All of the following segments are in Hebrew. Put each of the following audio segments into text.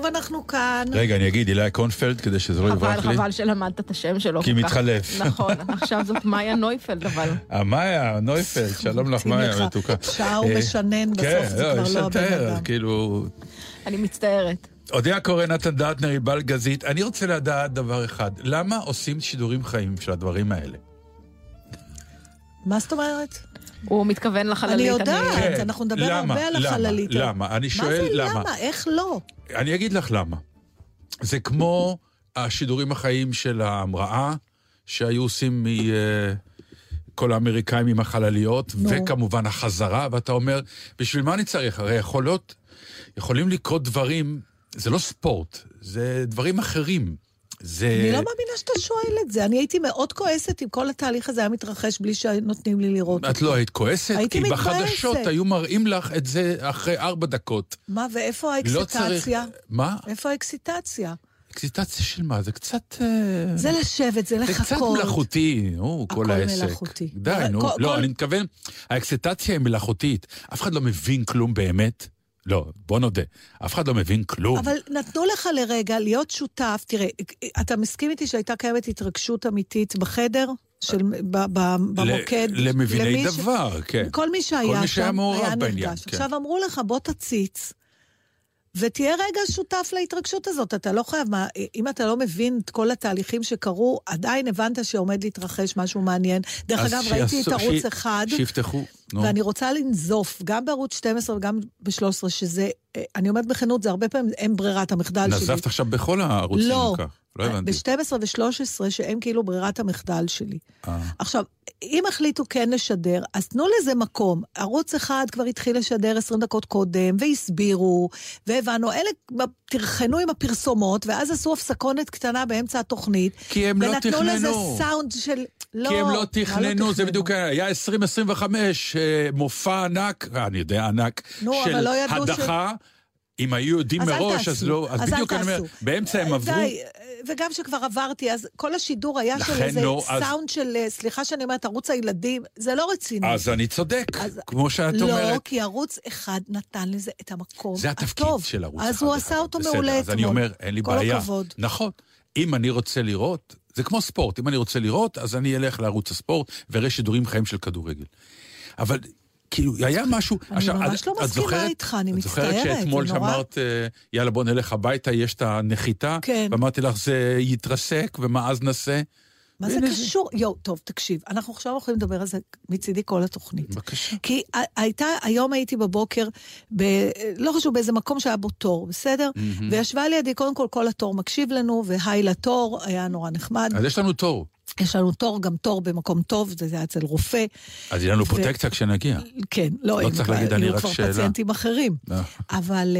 שוב אנחנו כאן. רגע, אני אגיד, אילי קונפלד, כדי שזה לא יברח לי. חבל, חבל שלמדת את השם שלו. כי מתחלף. נכון, עכשיו זאת מאיה נויפלד, אבל... אה, מאיה נויפלד, שלום לך, מאיה מתוקה. שר ומשנן, בסוף זה כבר לא הבן אדם. כאילו... אני מצטערת. אודיה קורא, נתן דטנר, עיבל גזית. אני רוצה לדעת דבר אחד, למה עושים שידורים חיים של הדברים האלה? מה זאת אומרת? הוא מתכוון לחללית. אני יודעת, כן. אנחנו נדבר למה, הרבה על למה, החללית. למה? אני שואל למה. מה זה למה? איך לא? אני אגיד לך למה. זה כמו השידורים החיים של ההמראה, שהיו עושים מכל האמריקאים עם החלליות, נו. וכמובן החזרה, ואתה אומר, בשביל מה אני צריך? הרי יכולות, יכולים לקרות דברים, זה לא ספורט, זה דברים אחרים. זה... אני לא מאמינה שאתה שואל את זה. אני הייתי מאוד כועסת אם כל התהליך הזה היה מתרחש בלי שנותנים לי לראות את לא היית כועסת? הייתי מתבאסת. כי בחדשות היו מראים לך את זה אחרי ארבע דקות. מה, ואיפה האקסיטציה? לא צריך... מה? איפה האקסיטציה? אקסיטציה של מה? זה קצת... אה, זה לשבת, זה לחכות. זה קצת מלאכותי, נו, כל העסק. הכל מלאכותי. די, נו. לא. אני מתכוון, האקסיטציה היא מלאכותית. אף אחד לא מבין כלום באמת. לא, בוא נודה, אף אחד לא מבין כלום. אבל נתנו לך לרגע להיות שותף, תראה, אתה מסכים איתי שהייתה קיימת התרגשות אמיתית בחדר? של, ב, ב, במוקד. למביני דבר, ש... כן. כל מי שהיה כל מי שהיה מעורב בעניין, כן. עכשיו אמרו לך, בוא תציץ. ותהיה רגע שותף להתרגשות הזאת. אתה לא חייב, מה, אם אתה לא מבין את כל התהליכים שקרו, עדיין הבנת שעומד להתרחש משהו מעניין. דרך אגב, שיעשו, ראיתי את ערוץ ש... אחד, שיפתחו, נו. ואני רוצה לנזוף, גם בערוץ 12 וגם ב-13, שזה, אה, אני אומרת בכנות, זה הרבה פעמים אין ברירת המחדל נזפת שלי. נזפת עכשיו בכל הערוצים לא. כך. לא הבנתי. ב-12 ו-13, שהם כאילו ברירת המחדל שלי. אה. עכשיו, אם החליטו כן לשדר, אז תנו לזה מקום. ערוץ אחד כבר התחיל לשדר 20 דקות קודם, והסבירו, והבנו, אלה טרחנו עם הפרסומות, ואז עשו הפסקונת קטנה באמצע התוכנית. כי הם לא תכננו. ונתנו לזה סאונד של... לא, כי הם לא תכננו, לא זה בדיוק היה 2025, אה, מופע ענק, אני יודע, ענק, נו, של לא הדחה. ש... אם היו יודעים מראש, אז לא... אז, אז בדיוק אני אומר, באמצע הם עברו... די, וגם שכבר עברתי, אז כל השידור היה של איזה לא, סאונד אז... של, סליחה שאני אומרת, ערוץ הילדים, זה לא רציני. אז אני צודק, אז... כמו שאת לא, אומרת. לא, כי ערוץ אחד נתן לזה את המקום זה התפקיד הטוב. של ערוץ אחד. אז הוא עשה אותו בסדר, מעולה אתמול. אז אני אומר, אין לי כל בעיה. כל הכבוד. נכון. אם אני רוצה לראות, זה כמו ספורט, אם אני רוצה לראות, אז אני אלך לערוץ הספורט ואראה שידורים חיים של כדורגל. אבל כאילו, היה משהו... אני עכשיו, ממש את, לא מסכימה זוכרת, איתך, אני מצטערת, את זוכרת שאתמול שאמרת, יאללה בוא נלך הביתה, יש את הנחיתה? כן. ואמרתי לך, זה יתרסק, ומה אז נעשה? מה זה קשור? זה... יואו, טוב, תקשיב, אנחנו עכשיו יכולים לדבר על זה מצידי כל התוכנית. בבקשה. כי הייתה, היום הייתי בבוקר, ב, לא חשוב, באיזה מקום שהיה בו תור, בסדר? Mm-hmm. וישבה לידי, קודם כל, כל התור מקשיב לנו, והי לתור, היה נורא נחמד. אז יש לנו תור. יש לנו תור, גם תור במקום טוב, זה היה אצל רופא. אז יהיה לנו פרוטקציה כשנגיע. כן, לא, לא צריך להגיד, אני רק שאלה. כבר פציינטים אחרים. אבל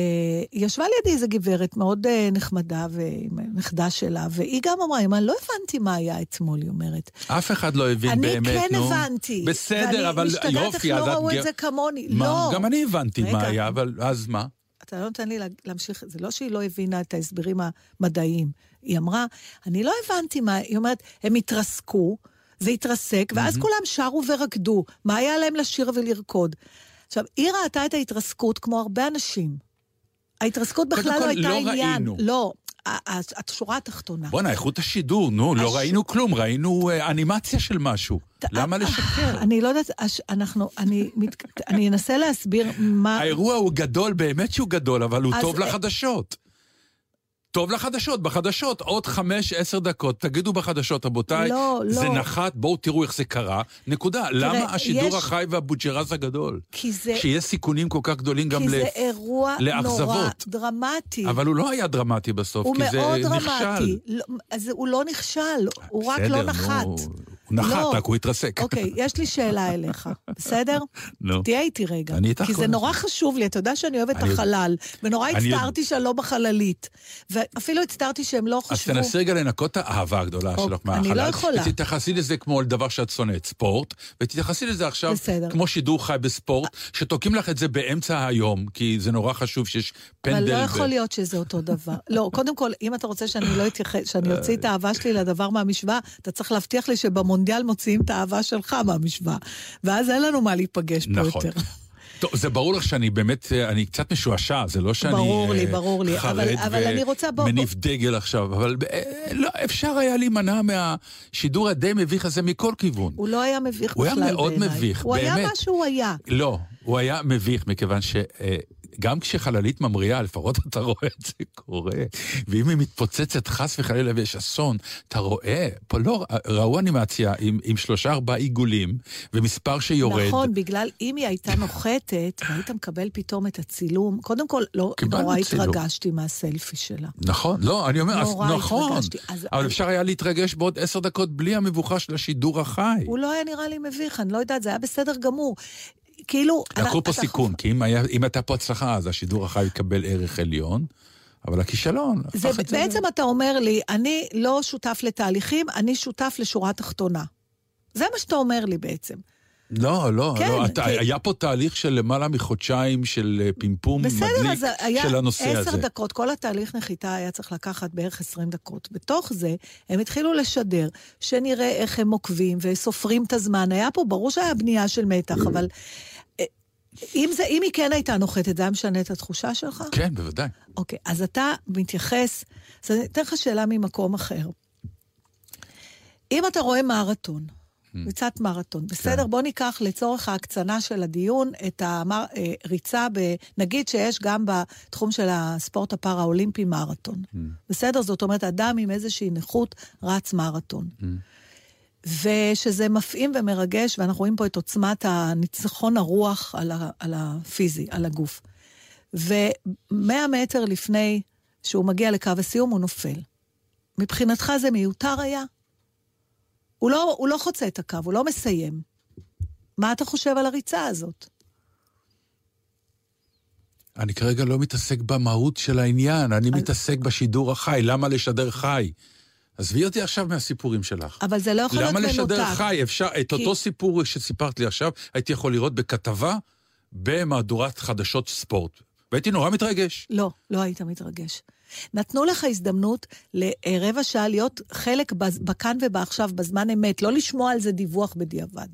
ישבה לידי איזו גברת מאוד נחמדה, ועם נכדה שלה, והיא גם אמרה, אני לא הבנתי מה היה אתמול, היא אומרת. אף אחד לא הבין באמת, נו. אני כן הבנתי. בסדר, אבל יופי, אז את... ואני משתגעת איך לא ראו את זה כמוני. לא. גם אני הבנתי מה היה, אבל אז מה? אתה לא נותן לי להמשיך, זה לא שהיא לא הבינה את ההסברים המדעיים. היא אמרה, אני לא הבנתי מה, היא אומרת, הם התרסקו, זה התרסק, ואז mm-hmm. כולם שרו ורקדו. מה היה להם לשיר ולרקוד? עכשיו, היא ראתה את ההתרסקות כמו הרבה אנשים. ההתרסקות בכלל לא הייתה לא עניין. ראינו. לא, השורה התחתונה. בואנה, איכות השידור, נו, לא הש- ראינו כלום, ראינו אה, אנימציה של משהו. למה לשקר? אני לא יודעת, הש- אנחנו, אני, מת- אני אנסה להסביר מה... האירוע הוא גדול, באמת שהוא גדול, אבל הוא אז, טוב אה, לחדשות. טוב לחדשות, בחדשות עוד חמש, עשר דקות, תגידו בחדשות, רבותיי, לא, לא. זה נחת, בואו תראו איך זה קרה. נקודה. למה השידור יש- החי והבוג'רז הגדול? כי זה, שיש סיכונים כל כך גדולים גם כי זה ל... אירוע נורא לאכזבות. דרמטי. אבל הוא לא היה דרמטי בסוף, הוא כי זה מאוד נכשל. דרמטי. לא, אז הוא לא נכשל, הוא רק בסדר, לא נו, נחת. הוא נחת, לא. רק הוא התרסק. אוקיי, יש לי שאלה אליך, בסדר? נו. תהיה איתי רגע. אני איתך כי זה. נורא חשוב לי, אתה יודע שאני אוהבת את החלל, ונורא הצטערתי שאני לא בחללית. ואפילו הצטערתי שהם לא אז חשבו... תנסי רגע לנקות את האהבה הגדולה אוקיי, שלך מהחלל. אני לא יכולה. ותתייחסי לזה כמו לדבר שאת שונאת, ספורט, ותתייחסי לזה עכשיו. כמו שידור חי בספורט, שתוקעים לך את זה באמצע היום, כי זה נורא חשוב שיש פנדל. אבל לא יכול להיות שזה אותו דבר. לא, קודם כל, אם אתה רוצה שאני לא אתייחס, שאני אוציא את האהבה שלי לדבר מהמשוואה, אתה צריך להבטיח לי שבמונדיאל מוציאים את האהבה שלך מהמשוואה. ואז אין לנו מה להיפגש פה נכון. יותר. טוב, זה ברור לך שאני באמת, אה, אני קצת משועשע, זה לא שאני... ברור לי, אה, ברור לי, חרד אבל- אבל אני רוצה- בוא- מניף דגל עכשיו, אבל אה, לא, אפשר היה להימנע מהשידור הדי מביך הזה מכל כיוון. הוא לא היה מביך הוא בכלל היה בעיניי. מאוד מביך, הוא היה באמת. מה שהוא היה. לא, הוא היה מביך, מכיוון שגם כשחללית ממריאה, לפחות אתה רואה את זה קורה, ואם היא מתפוצצת חס וחלילה ויש אסון, אתה רואה, פה לא, ראו אנימציה עם, עם שלושה ארבעה עיגולים, ומספר שיורד. נכון, בגלל אם היא הייתה נוחתת, והיית מקבל פתאום את הצילום, קודם כל, לא, נורא צילום. התרגשתי מהסלפי שלה. נכון, לא, אני אומר, אז נורא נכון, התרגשתי. אז- אבל אז- אפשר היה להתרגש בעוד עשר דקות בלי המבוכה של השידור החי. הוא לא היה נראה לי מביך, אני לא יודעת, זה היה בסדר גמור. כאילו... לקחו פה סיכון, כי אם היה- אם הייתה פה הצלחה, אז השידור החי יקבל ערך עליון, אבל הכישלון זה, את זה... בעצם אתה אומר לי, אני לא שותף לתהליכים, אני שותף לשורה תחתונה. זה מה שאתה אומר לי בעצם. לא, לא, כן, לא. אתה, כי- היה פה תהליך של למעלה מחודשיים של אה, פמפום בסדר, מדליק אז היה של הנושא עשר הזה. דקות, כל התהליך נחיתה היה צריך לקחת בערך עשרים דקות. בתוך זה, הם התחילו לשדר, שנראה איך הם עוקבים וסופרים את הזמן. היה פה, ברור שהיה בנייה של מתח, אבל... אה, אם, זה, אם היא כן הייתה נוחתת, זה היה משנה את התחושה שלך? כן, בוודאי. אוקיי, אז אתה מתייחס, אז אני אתן לך שאלה ממקום אחר. אם אתה רואה מרתון, ריצת מרתון, בסדר, בוא ניקח לצורך ההקצנה של הדיון את הריצה, ב, נגיד שיש גם בתחום של הספורט הפאראולימפי מרתון. בסדר? זאת אומרת, אדם עם איזושהי נכות רץ מרתון. ושזה מפעים ומרגש, ואנחנו רואים פה את עוצמת הניצחון הרוח על, ה, על הפיזי, על הגוף. ומאה מטר לפני שהוא מגיע לקו הסיום, הוא נופל. מבחינתך זה מיותר היה? הוא לא, הוא לא חוצה את הקו, הוא לא מסיים. מה אתה חושב על הריצה הזאת? אני כרגע לא מתעסק במהות של העניין, אני מתעסק בשידור החי, למה לשדר חי? עזבי אותי עכשיו מהסיפורים שלך. אבל זה לא יכול להיות למה מנותק. לשדר חי? אפשר, את כי- אותו סיפור שסיפרת לי עכשיו, הייתי יכול לראות בכתבה במהדורת חדשות ספורט. והייתי נורא מתרגש. לא, לא היית מתרגש. נתנו לך הזדמנות לרבע שעה להיות חלק בכאן ובעכשיו, בזמן אמת, לא לשמוע על זה דיווח בדיעבד.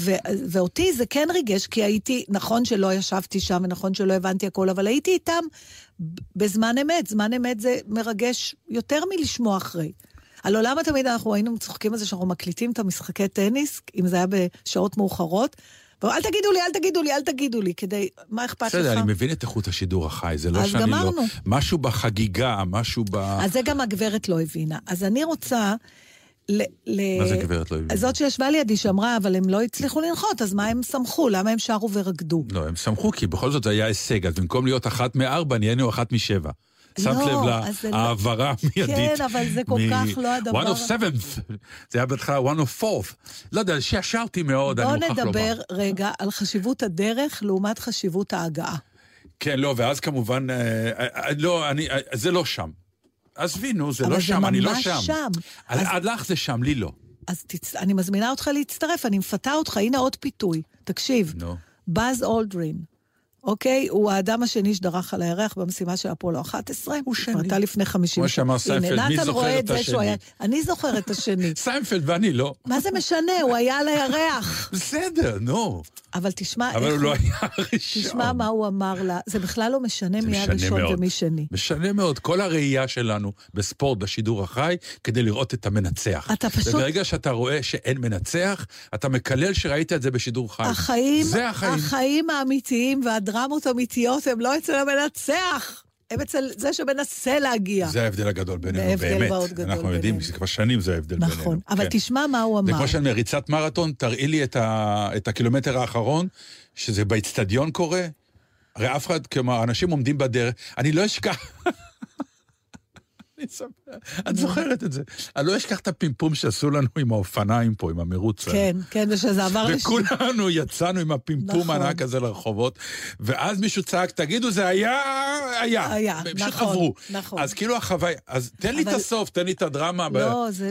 ו- ואותי זה כן ריגש, כי הייתי, נכון שלא ישבתי שם ונכון שלא הבנתי הכל, אבל הייתי איתם בזמן אמת. זמן אמת זה מרגש יותר מלשמוע אחרי. הלוא למה תמיד אנחנו היינו צוחקים על זה שאנחנו מקליטים את המשחקי טניס, אם זה היה בשעות מאוחרות? ואל תגידו לי, אל תגידו לי, אל תגידו לי, כדי, מה אכפת לך? בסדר, אני מבין את איכות השידור החי, זה לא אז שאני גמרנו. לא... משהו בחגיגה, משהו ב... אז זה גם הגברת לא הבינה. אז אני רוצה... ל, ל... מה זה גברת לא הבינה? זאת שישבה לידי שאמרה, אבל הם לא הצליחו לנחות, אז מה הם שמחו? למה הם שרו ורקדו? לא, הם שמחו, כי בכל זאת זה היה הישג, אז במקום להיות אחת מארבע, נהיינו אחת משבע. שמת לא, לב אז זה לא- להעברה המיידית. כן, אבל זה כל כך לא הדבר- one of seventh, זה היה בהתחלה one of fourth. לא יודע, שעשרתי מאוד, אני מוכרח לומר. נדבר רגע על חשיבות הדרך לעומת חשיבות ההגעה. כן, לא, ואז כמובן, אה, אה, לא, אני, אה, זה לא שם. עזבי, נו, זה אבל לא זה שם, אני לא ממש שם. שם. על- אז- עד לך זה שם, לי לא. אז תצ... אני מזמינה אותך להצטרף, אני מפתה אותך, הנה עוד פיתוי. תקשיב. באז אולדרין, אוקיי? הוא האדם השני שדרך על הירח במשימה של אפולו 11. הוא שני. הייתה לפני 50 כמו שאמר סיינפלד, מי זוכר את השני? היה... אני זוכר את השני. סיינפלד ואני לא. מה זה משנה? הוא היה על הירח. בסדר, נו. אבל תשמע איך אבל הוא לא היה הראשון. תשמע מה הוא אמר לה. זה בכלל לא משנה מי הראשון ומי שני. משנה מאוד. כל הראייה שלנו בספורט, בשידור החי, כדי לראות את המנצח. אתה פשוט... וברגע שאתה רואה שאין מנצח, אתה מקלל שראית את זה בשידור חי. החיים, זה החיים. החיים האמיתיים והדרמות האמיתיות הם לא אצל המנצח. הם אצל זה שמנסה להגיע. זה ההבדל הגדול בינינו, זה באמת. הבדל מאוד גדול אנחנו יודעים, בינינו. זה כבר שנים זה ההבדל בינינו. נכון, אבל כן. תשמע מה הוא זה אמר. כמו שאני ריצת מרתון, תראי לי את, ה, את הקילומטר האחרון, שזה באיצטדיון קורה. הרי אף אחד, כלומר, אנשים עומדים בדרך, אני לא אשכח... אני אספר, את זוכרת את זה. אני לא אשכח את הפימפום שעשו לנו עם האופניים פה, עם המרוץ. כן, כן, ושזה עבר. וכולנו יצאנו עם הפימפום נכון. הענק הזה לרחובות, ואז מישהו צעק, תגידו, זה היה, היה. היה, והם פשוט נכון, עברו. נכון. אז כאילו החוויה, אז תן לי את הסוף, תן לי את הדרמה לא, זה-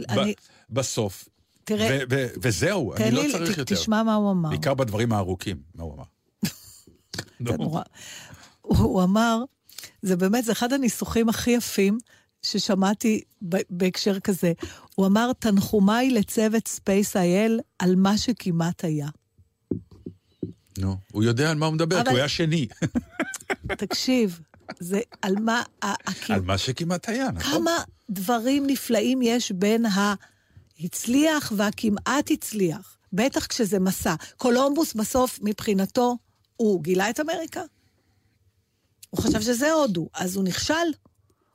בסוף. תראה, וזהו, אני לא צריך יותר. תשמע מה הוא אמר. בעיקר בדברים הארוכים, מה הוא אמר? זה נו. נורא. הוא אמר, זה באמת, זה אחד הניסוחים הכי יפים ששמעתי בהקשר כזה. הוא אמר, תנחומיי לצוות ספייס איי אל על מה שכמעט היה. נו, הוא יודע על מה הוא מדבר, כי אבל- הוא היה שני. תקשיב, זה על מה... על מה שכמעט היה, נכון? כמה דברים נפלאים יש בין ההצליח והכמעט הצליח. בטח כשזה מסע. קולומבוס בסוף, מבחינתו, הוא גילה את אמריקה. הוא חשב שזה הודו, אז הוא נכשל.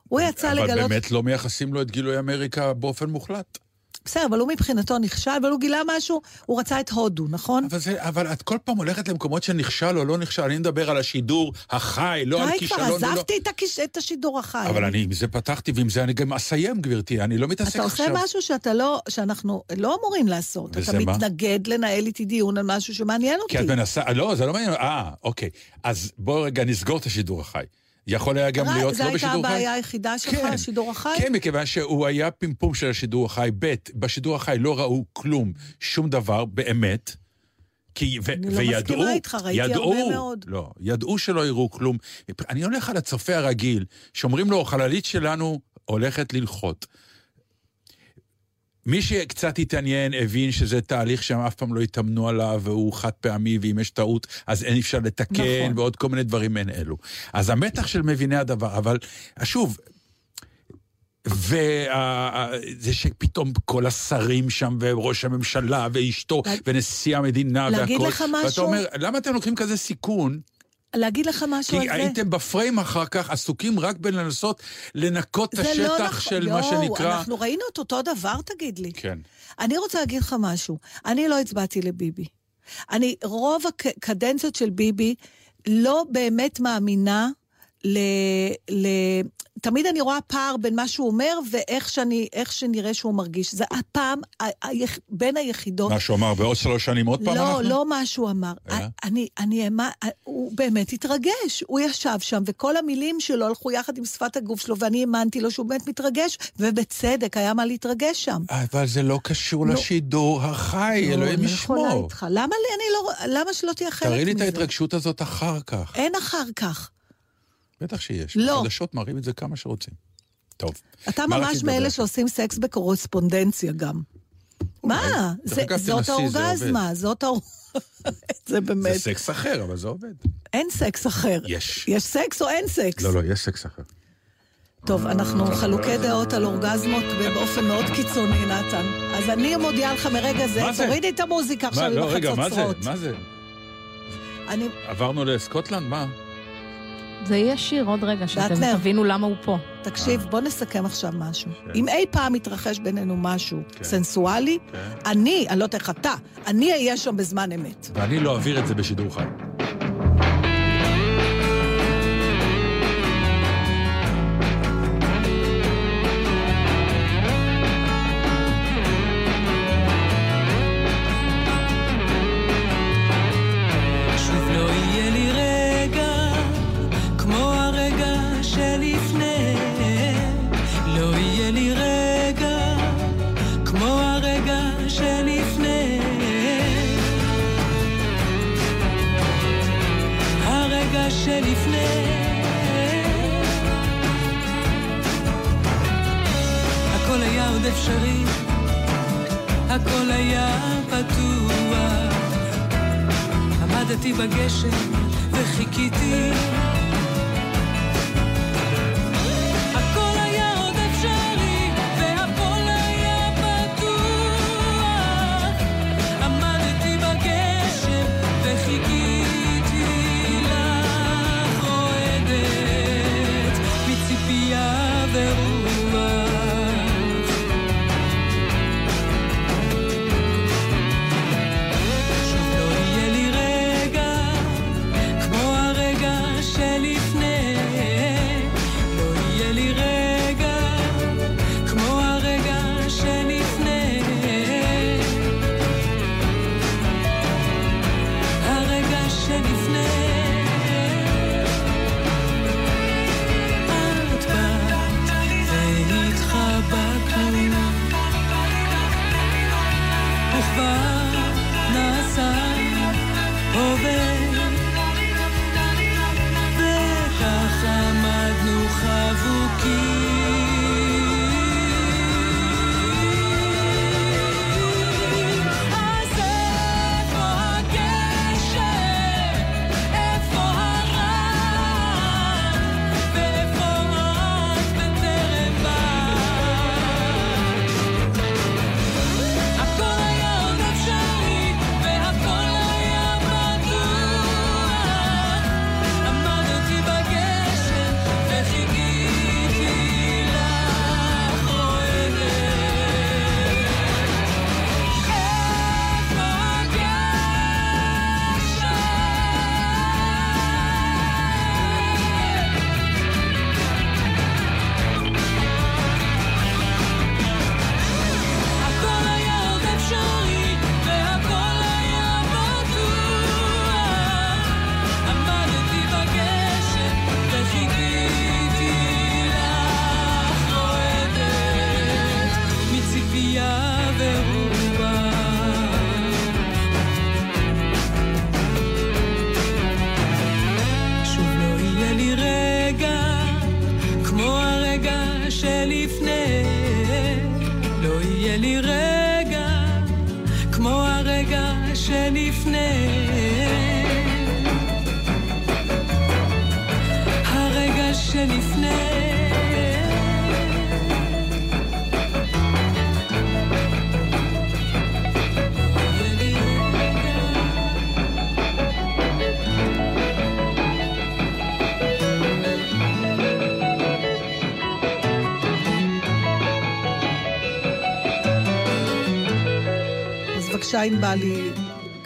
הוא יצא אבל לגלות... באמת לא מייחסים לו את גילוי אמריקה באופן מוחלט. בסדר, אבל הוא מבחינתו נכשל, אבל הוא גילה משהו, הוא רצה את הודו, נכון? אבל, זה, אבל את כל פעם הולכת למקומות שנכשל או לא נכשל, אני מדבר על השידור החי, לא על די כישלון כבר, ולא... עזבתי את הכיש- את השידור החי. אבל אני עם זה פתחתי, ועם זה אני גם אסיים, גברתי, אני לא מתעסק אתה עכשיו. עושה משהו שאתה לא, שאנחנו לא אמורים לעשות. אתה מה? מתנגד לנהל איתי דיון על משהו שמעניין אותי. כי את מנסה, לא, זה לא מעניין, אה, אוקיי. אז בואו רגע נסגור את השידור החי. יכול היה גם להיות זו לא הייתה בשידור חי? הבעיה היחידה שלך, השידור החי? כן, מכיוון שהוא היה פימפום של השידור החי. ב', בשידור החי לא ראו כלום, שום דבר, באמת. כי, ו- אני לא וידעו, מסכימה איתך, ראיתי ידעו, הרבה מאוד. לא, ידעו שלא יראו כלום. אני הולך על הצופה הרגיל, שאומרים לו, החללית שלנו הולכת ללחות. מי שקצת התעניין הבין שזה תהליך שהם אף פעם לא התאמנו עליו, והוא חד פעמי, ואם יש טעות, אז אין אפשר לתקן, נכון. ועוד כל מיני דברים מעין אלו. אז המתח של מביני הדבר, אבל שוב, וזה שפתאום כל השרים שם, וראש הממשלה, ואשתו, ונשיא המדינה, להגיד והכל. לך ואתה משהו? אומר, למה אתם לוקחים כזה סיכון? להגיד לך משהו על כי זה? הייתם בפריים אחר כך עסוקים רק בלנסות לנקות את לא השטח נכון. של מה שנקרא... אנחנו ראינו את אותו דבר, תגיד לי. כן. אני רוצה להגיד לך משהו. אני לא הצבעתי לביבי. אני, רוב הקדנציות של ביבי, לא באמת מאמינה ל... ל... תמיד אני רואה פער בין מה שהוא אומר ואיך שאני, איך שנראה שהוא מרגיש. זה הפעם, ה- היח, בין היחידות... מה שהוא אמר, בעוד שלוש שנים עוד פעם לא, אנחנו? לא מה שהוא אמר. אה? אני, אני, האמ- הוא באמת התרגש. הוא ישב שם, וכל המילים שלו הלכו יחד עם שפת הגוף שלו, ואני האמנתי לו שהוא באמת מתרגש, ובצדק, היה מה להתרגש שם. אבל זה לא קשור לא. לשידור החי, לא, אלוהים אני יכולה ישמור. איתך. למה אני לא, למה שלא תהיה חלק מזה? תראי לי את ההתרגשות הזאת אחר כך. אין אחר כך. בטח שיש. לא. בחדשות מראים את זה כמה שרוצים. טוב. אתה ממש מאלה? שעושים סקס בקורספונדנציה גם. מה? זאת זה האורגזמה, זאת האור... זה באמת. זה סקס אחר, אבל זה עובד. אין סקס אחר. יש. יש סקס או אין סקס? לא, לא, יש סקס אחר. טוב, אנחנו חלוקי דעות על אורגזמות באופן מאוד קיצוני, נתן. אז אני מודיעה לך מרגע זה? תורידי את המוזיקה עכשיו מה, עם לא, רגע, מה זה? החצוצרות. מה זה? אני... עברנו לסקוטלנד? מה? זה יהיה שיר עוד רגע, שאתם. תבינו למה הוא פה. תקשיב, בוא נסכם עכשיו משהו. כן. אם אי פעם יתרחש בינינו משהו כן. סנסואלי, כן. אני, אני לא יודעת איך אתה, אני אהיה שם בזמן אמת. ואני לא אעביר את זה בשידור חי. עמדתי בגשם וחיכיתי ענבל היא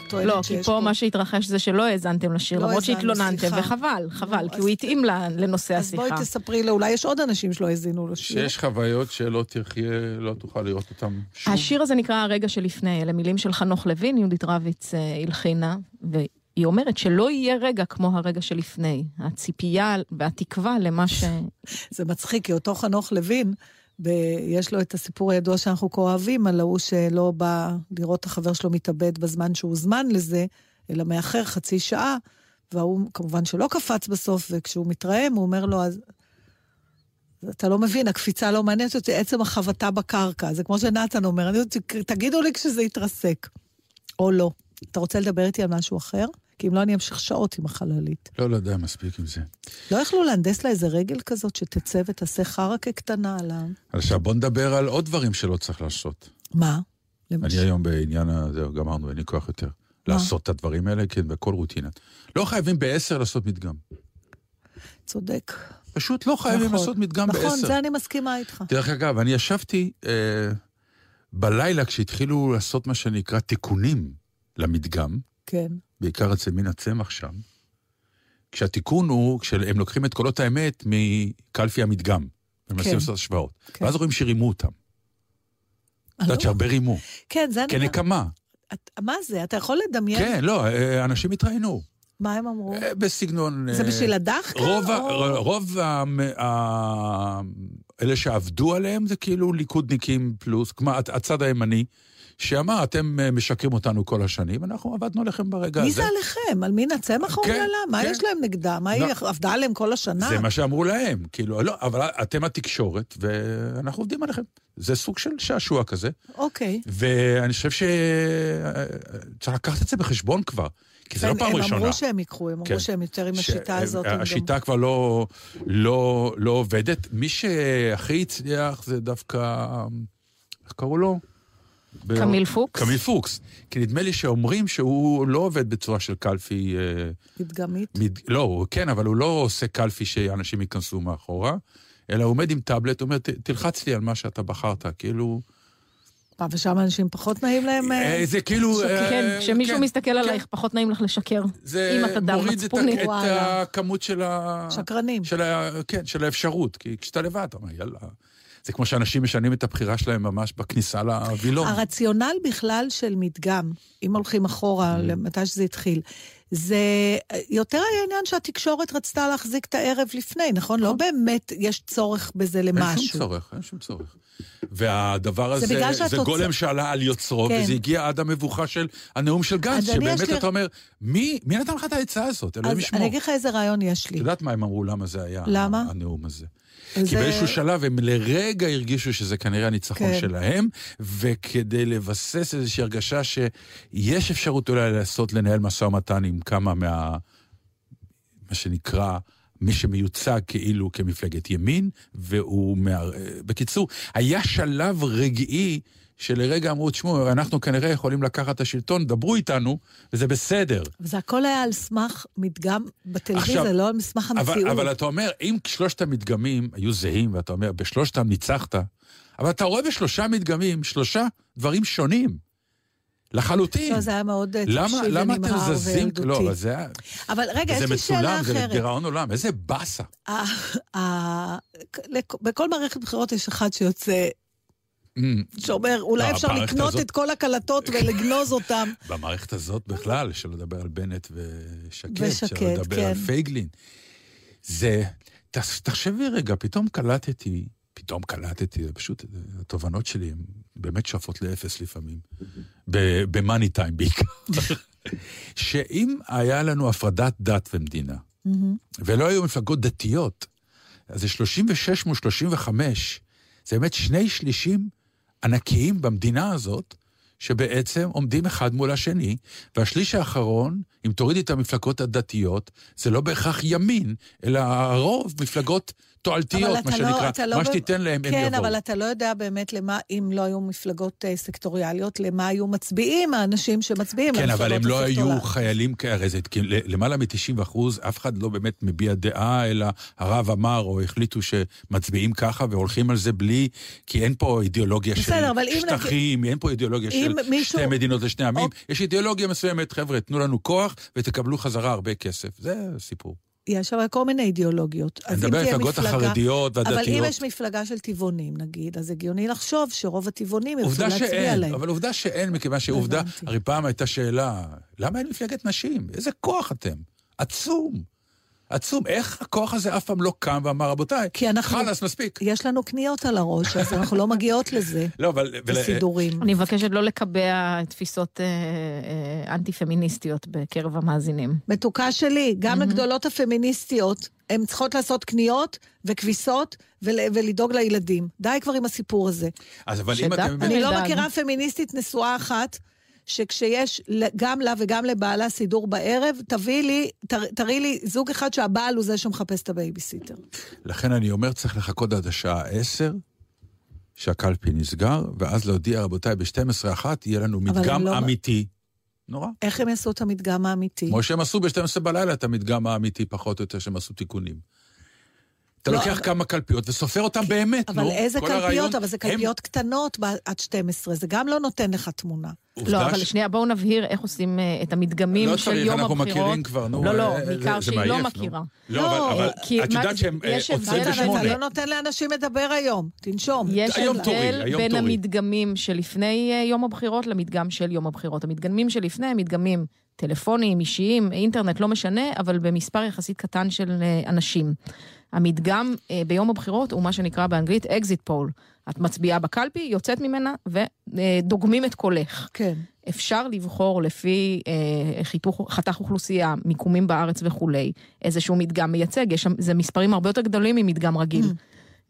טוענת לא, כי פה מה שהתרחש זה שלא האזנתם לשיר, לא למרות שהתלוננתם. וחבל, חבל, נו, כי הוא התאים לנושא אז בואי השיחה. תספרי לו, אולי יש עוד אנשים שלא האזינו לשיר. שיש חוויות שלא תחיה, לא תוכל לראות אותן שוב. השיר הזה נקרא הרגע שלפני, אלה מילים של חנוך לוין, יהודית רביץ אה, הלחינה, והיא אומרת שלא יהיה רגע כמו הרגע שלפני. הציפייה והתקווה למה ש... זה מצחיק, כי אותו חנוך לוין. יש לו את הסיפור הידוע שאנחנו כה אוהבים, על ההוא שלא בא לראות את החבר שלו מתאבד בזמן שהוא זמן לזה, אלא מאחר חצי שעה, וההוא כמובן שלא קפץ בסוף, וכשהוא מתרעם, הוא אומר לו, אז... אתה לא מבין, הקפיצה לא מעניינת אותי, עצם החבטה בקרקע. זה כמו שנתן אומר, תגידו לי כשזה יתרסק. או לא. אתה רוצה לדבר איתי על משהו אחר? כי אם לא, אני אמשיך שעות עם החללית. לא, לא יודע, מספיק עם זה. לא יכלו להנדס לה איזה רגל כזאת שתצא ותעשה חרקה קטנה על ה... עכשיו בוא נדבר על עוד דברים שלא צריך לעשות. מה? אני למשל. היום בעניין הזה, גמרנו, אין לי כוח יותר. לעשות את הדברים האלה, כן, בכל רוטינה. לא חייבים בעשר לעשות מדגם. צודק. פשוט לא חייבים נכון. לעשות מדגם בעשר. נכון, זה אני מסכימה איתך. דרך אגב, אני ישבתי אה, בלילה כשהתחילו לעשות מה שנקרא תיקונים למדגם, כן. בעיקר אצל מינה צמח שם, כשהתיקון הוא, כשהם לוקחים את קולות האמת מקלפי המדגם, ומנסים כן. לעשות השוואות. כן. ואז רואים שרימו אותם. את יודעת? שהרבה רימו, כן, זה אני... כנקמה. מה זה? אתה יכול לדמיין? כן, לא, אה, אנשים התראיינו. מה הם אמרו? אה, בסגנון... זה אה, בשביל הדחקה? רוב, או- רוב ה- ה- אלה שעבדו עליהם זה כאילו ליכודניקים פלוס, כלומר, הצ- הצד הימני, שאמר, אתם אה, משקרים אותנו כל השנים, אנחנו עבדנו עליכם ברגע מי הזה. זה עליכם? על מין הצמח כן, אומללה? מה כן. יש להם נגדה? מה, לא. היא עבדה עליהם כל השנה? זה מה שאמרו להם, כאילו, לא, אבל אתם התקשורת, ואנחנו עובדים עליכם. זה סוג של שעשוע כזה, אוקיי. ואני חושב שצריך לקחת את זה בחשבון כבר, כי זה לא הם- פעם ראשונה. הם אמרו שהם ייקחו, הם כן. אמרו שהם יותר עם השיטה הזאת. השיטה כבר לא, לא, לא עובדת. מי שהכי הצליח זה דווקא, איך קראו לו? קמיל פוקס? קמיל פוקס. כי נדמה לי שאומרים שהוא לא עובד בצורה של קלפי... אה, מדגמית. מד... לא, כן, אבל הוא לא עושה קלפי שאנשים ייכנסו מאחורה, אלא הוא עומד עם טאבלט, הוא אומר, "ת- תלחץ לי על מה שאתה בחרת, כאילו... מה, ושם אנשים פחות נעים להם? אה, אה, זה כאילו... כן, כשמישהו כן, מסתכל כן. עלייך, פחות נעים לך לשקר. זה אם אתה דם מוריד את, מצפוני. ה- את וואלה. הכמות של ה... שקרנים. כן, של האפשרות. כי כשאתה לבד, אתה אומר, יאללה. זה כמו שאנשים משנים את הבחירה שלהם ממש בכניסה לווילון. הרציונל בכלל של מדגם, אם הולכים אחורה Mm. למתי שזה התחיל, זה יותר היה עניין שהתקשורת רצתה להחזיק את הערב לפני, נכון? לא באמת יש צורך בזה אין שום למשהו. צורך, אין שום צורך. והדבר זה הזה, זה שהתוצ- גולם שעלה על יוצרו, כן. וזה הגיע עד המבוכה של הנאום של גנץ, אז שבאמת לי- אתה אומר, מי, מי נתן לך את העצה הזאת? אלוהים אז ישמור. אני אגיד לך איזה רעיון יש את לי. יודעת מה הם אמרו, למה זה היה, למה? הנאום הזה? זה- כי באיזשהו שלב הם לרגע הרגישו שזה כנראה הניצחון כן. שלהם, וכדי לבסס איזושהי הרגשה שיש אפשרות אולי לעשות, לנהל משא ומתן עם כמה מה... מה שנקרא... מי שמיוצג כאילו כמפלגת ימין, והוא... מער... בקיצור, היה שלב רגעי שלרגע אמרו, תשמעו, אנחנו כנראה יכולים לקחת את השלטון, דברו איתנו, וזה בסדר. וזה הכל היה על סמך מדגם בטלוויזיה, עכשיו, לא על אבל, המציאות. אבל אתה אומר, אם שלושת המדגמים היו זהים, ואתה אומר, בשלושתם ניצחת, אבל אתה רואה בשלושה מדגמים שלושה דברים שונים. לחלוטין. לא, זה היה מאוד אה, למה, טיפשי למה אתם ונמהר זזים? וילדותי. לא, אבל זה היה... אבל רגע, יש זה לי שאלה מצולם, זה אחרת. לגירעון עולם. איזה באסה. ה- ה- לכ- בכל מערכת בחירות יש אחד שיוצא, שאומר, אולי לא, אפשר לקנות הזאת- את כל הקלטות ולגנוז אותם. במערכת הזאת בכלל, שלא לדבר על בנט ושקד, ושקד, שלא לדבר כן. על פייגלין. זה... תחשבי רגע, פתאום קלטתי, פתאום קלטתי, פשוט, התובנות שלי הן באמת שואפות לאפס לפעמים. במאני טיים בעיקר. שאם היה לנו הפרדת דת ומדינה, מהמם. ולא היו מפלגות דתיות, אז זה 36 מול 35, זה באמת שני שלישים ענקיים במדינה הזאת, שבעצם עומדים אחד מול השני, והשליש האחרון, אם תורידי את המפלגות הדתיות, זה לא בהכרח ימין, אלא הרוב מפלגות תועלתיות, מה לא- שנקרא. אתה לא מה שתיתן להם, הם כן, יבואו. אבל אתה לא יודע באמת למה, אם לא היו מפלגות אה, סקטוריאליות, למה היו מצביעים האנשים שמצביעים כן, אבל הם לא היו. חיילים כאלה, זה למעלה מ-90 אחוז, אף אחד לא באמת מביע דעה, אלא הרב אמר או החליטו שמצביעים ככה והולכים על זה בלי, כי אין פה אידיאולוגיה בסדר, של שטחים, אין פה אידיאולוגיה של מישהו- שתי מדינות לשני עמים, אוקיי. יש אידיאולוגיה מסוימת, חבר'ה, תנו לנו כוח ותקבלו חזרה הרבה כסף. זה הסיפור. יש אבל כל מיני אידיאולוגיות. אני מדבר על המפלגות החרדיות אבל אם והדתיות. יש מפלגה של טבעונים, נגיד, אז הגיוני לחשוב שרוב הטבעונים ירצו להצביע עליהם. אבל עובדה שאין, מכיוון שעובדה. הרי פעם הייתה שאלה, למה אין מפלגת נשים? איזה כוח אתם? עצום. עצום. איך הכוח הזה אף פעם לא קם ואמר, רבותיי, כי אנחנו- חלאס, מספיק. יש לנו קניות על הראש, אז אנחנו לא מגיעות לזה, לא, אבל... בסידורים. אני מבקשת לא לקבע תפיסות אה, אה, אנטי-פמיניסטיות בקרב המאזינים. מתוקה שלי, גם הגדולות הפמיניסטיות, הן צריכות לעשות קניות וכביסות ול- ולדאוג לילדים. די כבר עם הסיפור הזה. אז אבל אם אתם... אני לא. מכירה פמיניסטית נשואה אחת, שכשיש גם לה וגם לבעלה סידור בערב, תביאי לי, תר- תראי לי זוג אחד שהבעל הוא זה שמחפש את הבייביסיטר. לכן אני אומר, צריך לחכות עד השעה 10, שהקלפי נסגר, ואז להודיע, רבותיי, ב-12 אחת יהיה לנו מדגם לא- אמיתי. נורא. איך הם יעשו את המדגם האמיתי? כמו שהם עשו ב-12 בלילה את המדגם האמיתי, פחות או יותר, שהם עשו תיקונים. אתה לא, לוקח אבל- כמה קלפיות וסופר אותם באמת, נו. אבל איזה קלפיות? הרעיון- אבל זה הם- קלפיות קטנות ב- עד 12, זה גם לא נותן לך תמונה. לא, אבל ש- שנייה, בואו נבהיר איך עושים אה, את המדגמים לא של צריך, יום אנחנו הבחירות. מכירים כבר, נו. לא, לא, אה, בעיקר שהיא לא. מכירה. לא, לא, אבל- אבל כי את מה- יודעת שהם אה, יש עוצרים אבל בשמונה. אתה לא נותן לאנשים לדבר היום, תנשום. יש הבדל בין תורי. המדגמים שלפני יום הבחירות למדגם של יום הבחירות. המדגמים שלפני הם מדגמים טלפונים, אישיים, אינטרנט, לא משנה, אבל במספר יחסית קטן של אנשים. המדגם אה, ביום הבחירות הוא מה שנקרא באנגלית exit poll. את מצביעה בקלפי, יוצאת ממנה ודוגמים את קולך. כן. אפשר לבחור לפי אה, חיתוך, חתך אוכלוסייה, מיקומים בארץ וכולי, איזשהו מדגם מייצג, יש שם, זה מספרים הרבה יותר גדולים ממדגם רגיל.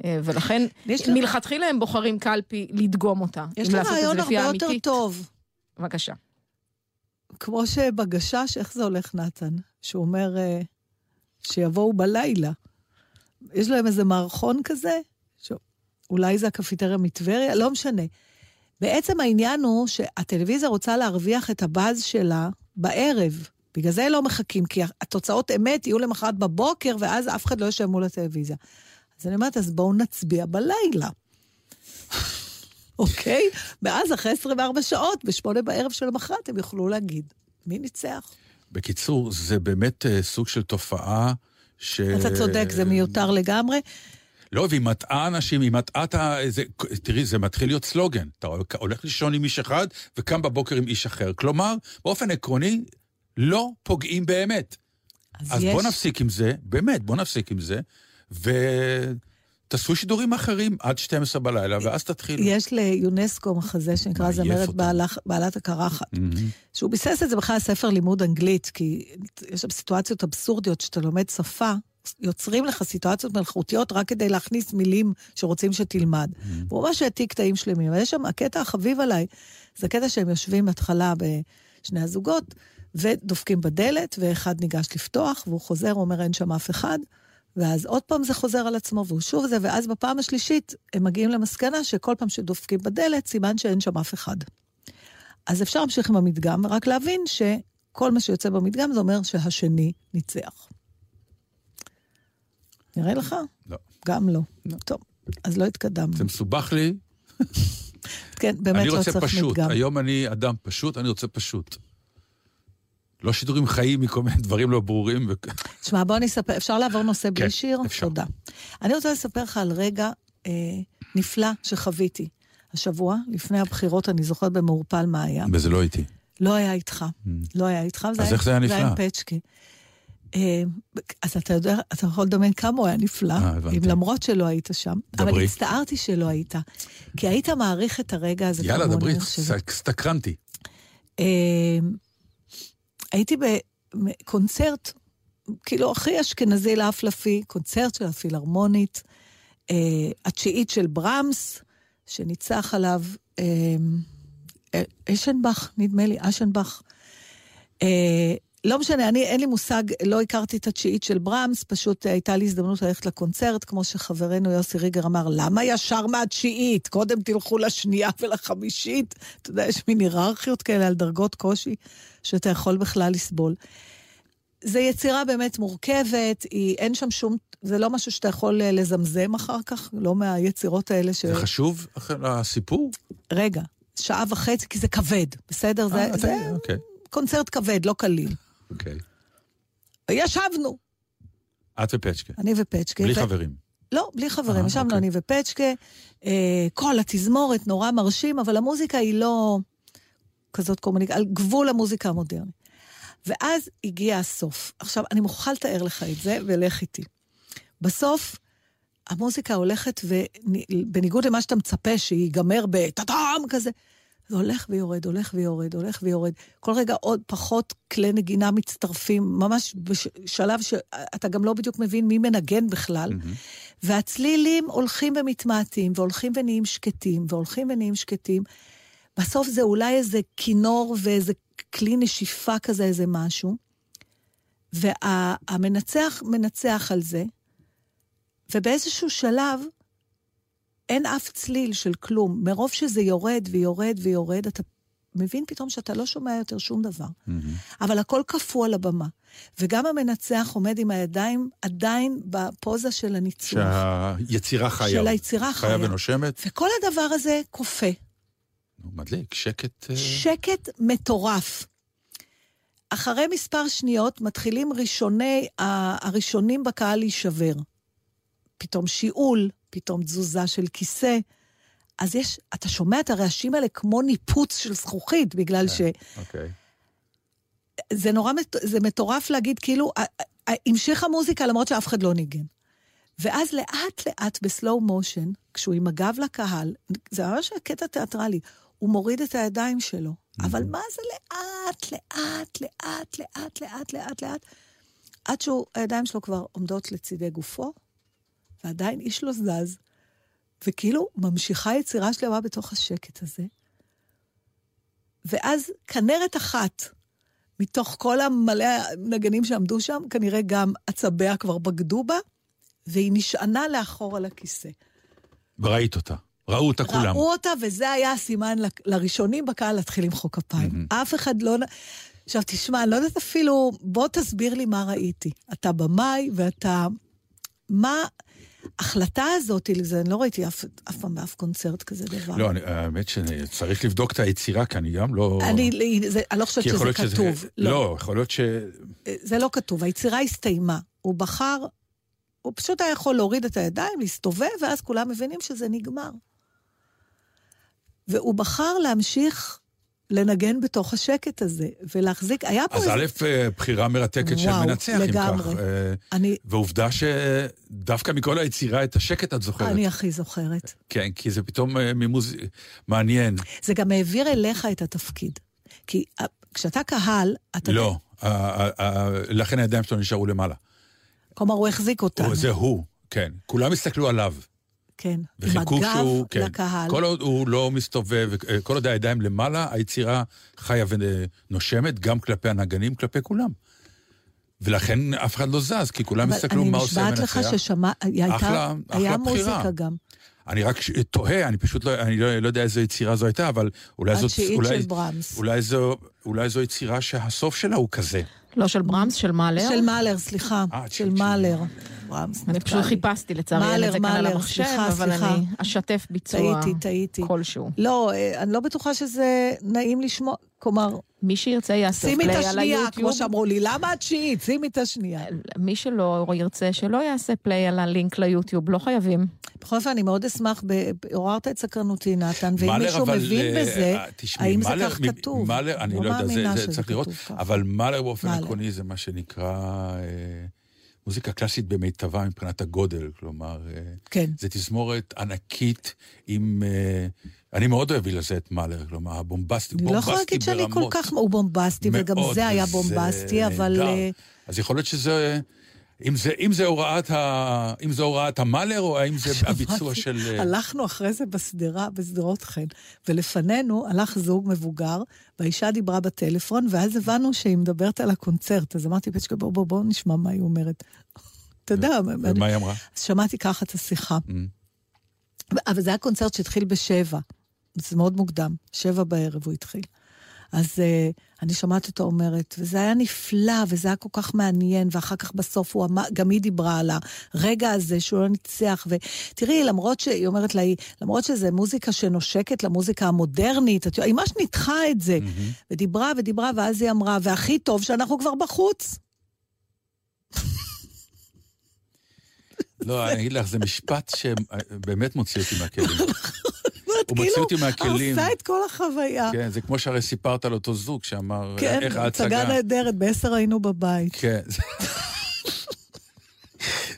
אה, ולכן, מלכתחילה הם בוחרים קלפי לדגום אותה. יש לי רעיון הרבה יותר האמיתית. טוב. בבקשה. כמו שבגשש, איך זה הולך, נתן? שהוא אומר אה, שיבואו בלילה. יש להם איזה מערכון כזה? שאולי זה הקפיטריה מטבריה? לא משנה. בעצם העניין הוא שהטלוויזיה רוצה להרוויח את הבאז שלה בערב. בגלל זה לא מחכים, כי התוצאות אמת יהיו למחרת בבוקר, ואז אף אחד לא יושב מול הטלוויזיה. אז אני אומרת, אז בואו נצביע בלילה. אוקיי? ואז אחרי 24 שעות, בשמונה בערב של המחרת, הם יוכלו להגיד, מי ניצח? בקיצור, זה באמת אה, סוג של תופעה ש... אתה צודק, זה מיותר לגמרי. לא, והיא מטעה אנשים, היא מטעה את ה... זה, תראי, זה מתחיל להיות סלוגן. אתה הולך לישון עם איש אחד וקם בבוקר עם איש אחר. כלומר, באופן עקרוני, לא פוגעים באמת. אז יש- בוא נפסיק עם זה, באמת, בוא נפסיק עם זה, ותעשו שידורים אחרים עד 12 בלילה, ואז תתחילו. יש ליונסקו מחזה שנקרא זמרת. בעלך- בעלת הקרחת. מהמם. שהוא ביסס את זה בכלל ספר לימוד אנגלית, כי יש שם סיטואציות אבסורדיות שאתה לומד שפה, יוצרים לך סיטואציות מלכותיות רק כדי להכניס מילים שרוצים שתלמד. והוא ממש העתיק קטעים שלמים. אבל יש שם, הקטע החביב עליי, זה קטע שהם יושבים בהתחלה בשני הזוגות, ודופקים בדלת, ואחד ניגש לפתוח, והוא חוזר, הוא אומר, אין שם אף אחד. ואז עוד פעם זה חוזר על עצמו, והוא שוב זה, ואז בפעם השלישית הם מגיעים למסקנה שכל פעם שדופקים בדלת, סימן שאין שם אף אחד. אז אפשר להמשיך עם המדגם, ורק להבין שכל מה שיוצא במדגם זה אומר שהשני ניצח. נראה לך? לא. גם לא. טוב, אז לא התקדמנו. זה מסובך לי, כן, באמת אני לא רוצה צריך פשוט. מדגם. היום אני אדם פשוט, אני רוצה פשוט. לא שידורים חיים מכל מיני דברים לא ברורים. ו... תשמע, בוא אני אספר, אפשר לעבור נושא בלי כן, שיר? אפשר. תודה. אני רוצה לספר לך על רגע אה, נפלא שחוויתי. השבוע, לפני הבחירות, אני זוכרת במעורפל מה היה. וזה לא איתי. לא היה איתך. לא היה איתך. אז איך זה היה זה היה עם נפלא? פצ'קה. אה, אז אתה יודע, אתה יכול לדמיין כמה הוא היה נפלא, אה. אם למרות שלא היית שם. אבל דברי. הצטערתי שלא היית, כי היית מעריך את הרגע הזה יאללה, דברי. הסתקרנתי. אה, הייתי בקונצרט, כאילו הכי אשכנזי לאפלפי, קונצרט של הפילהרמונית, אה, התשיעית של ברמס, שניצח עליו אה, אה, אשנבך, נדמה לי, אשנבך. אה, לא משנה, אני, אין לי מושג, לא הכרתי את התשיעית של ברמס, פשוט הייתה לי הזדמנות ללכת לקונצרט, כמו שחברנו יוסי ריגר אמר, למה ישר מהתשיעית? קודם תלכו לשנייה ולחמישית. אתה יודע, יש מין היררכיות כאלה על דרגות קושי, שאתה יכול בכלל לסבול. זו יצירה באמת מורכבת, היא, אין שם שום, זה לא משהו שאתה יכול אה, לזמזם אחר כך, לא מהיצירות האלה ש... זה חשוב, הסיפור? רגע, שעה וחצי, כי זה כבד, בסדר? זה, אה, זה אתה- אוקיי, קונצרט כבד, לא קליל. אוקיי. ישבנו, את ופצ'קה. אני ופצ'קה. בלי ו- חברים. לא, בלי חברים. אה, ישבנו אוקיי. אני ופצ'קה, אה, כל התזמורת נורא מרשים, אבל המוזיקה היא לא כזאת קומוניקה, על גבול המוזיקה המודרנית. ואז הגיע הסוף. עכשיו, אני מוכרחה לתאר לך את זה, ולך איתי. בסוף, המוזיקה הולכת, ובניגוד למה שאתה מצפה שיגמר בטאטאם כזה, זה הולך ויורד, הולך ויורד, הולך ויורד. כל רגע עוד פחות כלי נגינה מצטרפים, ממש בשלב שאתה גם לא בדיוק מבין מי מנגן בכלל. והצלילים הולכים ומתמעטים, והולכים ונהיים שקטים, והולכים ונהיים שקטים. בסוף זה אולי איזה כינור ואיזה כלי נשיפה כזה, איזה משהו. והמנצח מנצח על זה, ובאיזשהו שלב אין אף צליל של כלום. מרוב שזה יורד ויורד ויורד, אתה מבין פתאום שאתה לא שומע יותר שום דבר. אבל הכל קפוא על הבמה. וגם המנצח עומד עם הידיים עדיין בפוזה של הניצוח. שהיצירה חיה. של היצירה חיה חיה. ונושמת. וכל הדבר הזה קופא. מדליק, שקט. אה, שקט מטורף. אחרי מספר שניות מתחילים ראשוני, הראשונים בקהל להישבר. פתאום שיעול, פתאום תזוזה של כיסא. אז יש, אתה שומע את הרעשים האלה כמו ניפוץ של זכוכית, בגלל ש... אוקיי. זה נורא, זה מטורף להגיד, כאילו, המשיכה מוזיקה למרות שאף אחד לא ניגן. ואז לאט לאט בסלואו מושן, כשהוא עם הגב לקהל, זה ממש קטע תיאטרלי, הוא מוריד את הידיים שלו. אבל מה זה לאט, לאט, לאט, לאט, לאט, לאט, לאט, עד שהידיים שלו כבר עומדות לצידי גופו, ועדיין איש לא זז, וכאילו ממשיכה יצירה שלמה בתוך השקט הזה. ואז כנרת אחת, מתוך כל המלא הנגנים שעמדו שם, כנראה גם עצביה כבר בגדו בה, והיא נשענה לאחור על הכיסא. וראית אותה. ראו אותה כולם. ראו אותה, וזה היה הסימן ל- לראשונים בקהל להתחיל למחוא כפיים. אף אחד לא... עכשיו, תשמע, אני לא יודעת אפילו, בוא תסביר לי מה ראיתי. אתה במאי, ואתה... מה... ההחלטה הזאת, זה, אני לא ראיתי אף, אף פעם באף קונצרט כזה דבר. לא, אני- האמת שצריך לבדוק את היצירה, כי אני גם לא... אני, זה, אני לא חושבת שזה להיות שזה- כתוב. לא, יכול להיות ש... זה לא כתוב, היצירה הסתיימה. הוא בחר, הוא פשוט היה יכול להוריד את הידיים, להסתובב, ואז כולם מבינים שזה נגמר. והוא בחר להמשיך לנגן בתוך השקט הזה, ולהחזיק, היה פה אז א', אה, בחירה מרתקת של מנצח, אם כך. אה, אני, ועובדה שדווקא מכל היצירה את השקט את זוכרת. אני הכי זוכרת. כן, כי זה פתאום אה, ממוז... מעניין. זה גם העביר אליך את התפקיד. כי כשאתה קהל, אתה... לא, לכן הידיים שלו נשארו למעלה. כלומר, הוא החזיק אותנו. זה הוא, כן. כולם הסתכלו עליו. כן. וחיכו שהוא, כן. לקהל. כל עוד הוא לא מסתובב, כל עוד הידיים למעלה, היצירה חיה ונושמת גם כלפי הנגנים, כלפי כולם. ולכן אף אחד לא זז, כי כולם אבל הסתכלו מה עושה אני מנצח. נשבעת לך ששמע... הייתה, אחלה- היה אחלה בחירה. מוזיקה גם. אני רק תוהה, אני פשוט לא, אני לא, לא יודע איזו יצירה זו הייתה, אבל אולי זאת... התשיעית של ברמס. אולי זו, אולי זו יצירה שהסוף שלה הוא כזה. לא של ברמס, של מאלר. של מאלר, סליחה. אה, של מאלר. ברמס, אני פשוט. חיפשתי לצערי, אין את זה כאן על המחשב, סליחה, אבל סליחה. אני אשתף ביצוע. כלשהו. לא, אה, אני לא בטוחה שזה נעים לשמוע. כלומר, מי שירצה יעשה שימי את פליי על השנייה, היוטיוב. כמו שאמרו לי, למה התשיעית? שימי את השנייה. מי שלא ירצה, שלא יעשה פליי על הלינק ליוטיוב, לא חייבים. בכל אופן, אני מאוד אשמח, עוררת את סקרנותי, נתן, ואם מישהו אבל, מבין אה, בזה, אה, האם זה כך כתוב? אני לא לא יודע, זה- צריך לראות. אבל מאלר באופן. עקרוני זה מה שנקרא אה, מוזיקה קלאסית במיטבה מבחינת הגודל, כלומר, כן. זה תזמורת ענקית עם... אני מאוד אוהב בגלל זה את מאלר, כלומר, הבומבסטי, אני לא יכולה להגיד שאני כל כך... הוא בומבסטי, וגם זה היה בומבסטי, אבל... אז יכול להיות שזה... אם זה, אם זה הוראת ה... אם זה הוראת המאלר, או האם זה הביצוע של... אה, הלכנו אחרי זה בשדרה, בשדרות חן, ולפנינו הלך זוג מבוגר, והאישה דיברה בטלפון, ואז הבנו שהיא מדברת על הקונצרט. אז אמרתי, פצ'קה, בוא, בוא, בוא נשמע מה היא אומרת. אתה יודע, ומה היא אמרה? אז שמעתי ככה את השיחה. Mm. אבל זה היה קונצרט שהתחיל בשבע. זה מאוד מוקדם, שבע בערב הוא התחיל. אז uh, אני שומעת אותה אומרת, וזה היה נפלא, וזה היה כל כך מעניין, ואחר כך בסוף הוא אמר, גם היא דיברה על הרגע הזה שהוא לא ניצח, ותראי, למרות שהיא אומרת לה, למרות שזה מוזיקה שנושקת למוזיקה המודרנית, את היא ממש ניתחה את זה, Mm-hmm. ודיברה ודיברה, ואז היא אמרה, והכי טוב שאנחנו כבר בחוץ. לא, אני אגיד לך, זה משפט שבאמת מוציא אותי מהכלים. זאת הוא מוציא אותי מהכלים. כאילו הרסה את כל החוויה. כן, זה כמו שהרי סיפרת על אותו זוג שאמר, כן, איך הצגה ההצגה... נהדרת, בעשר היינו בבית. כן.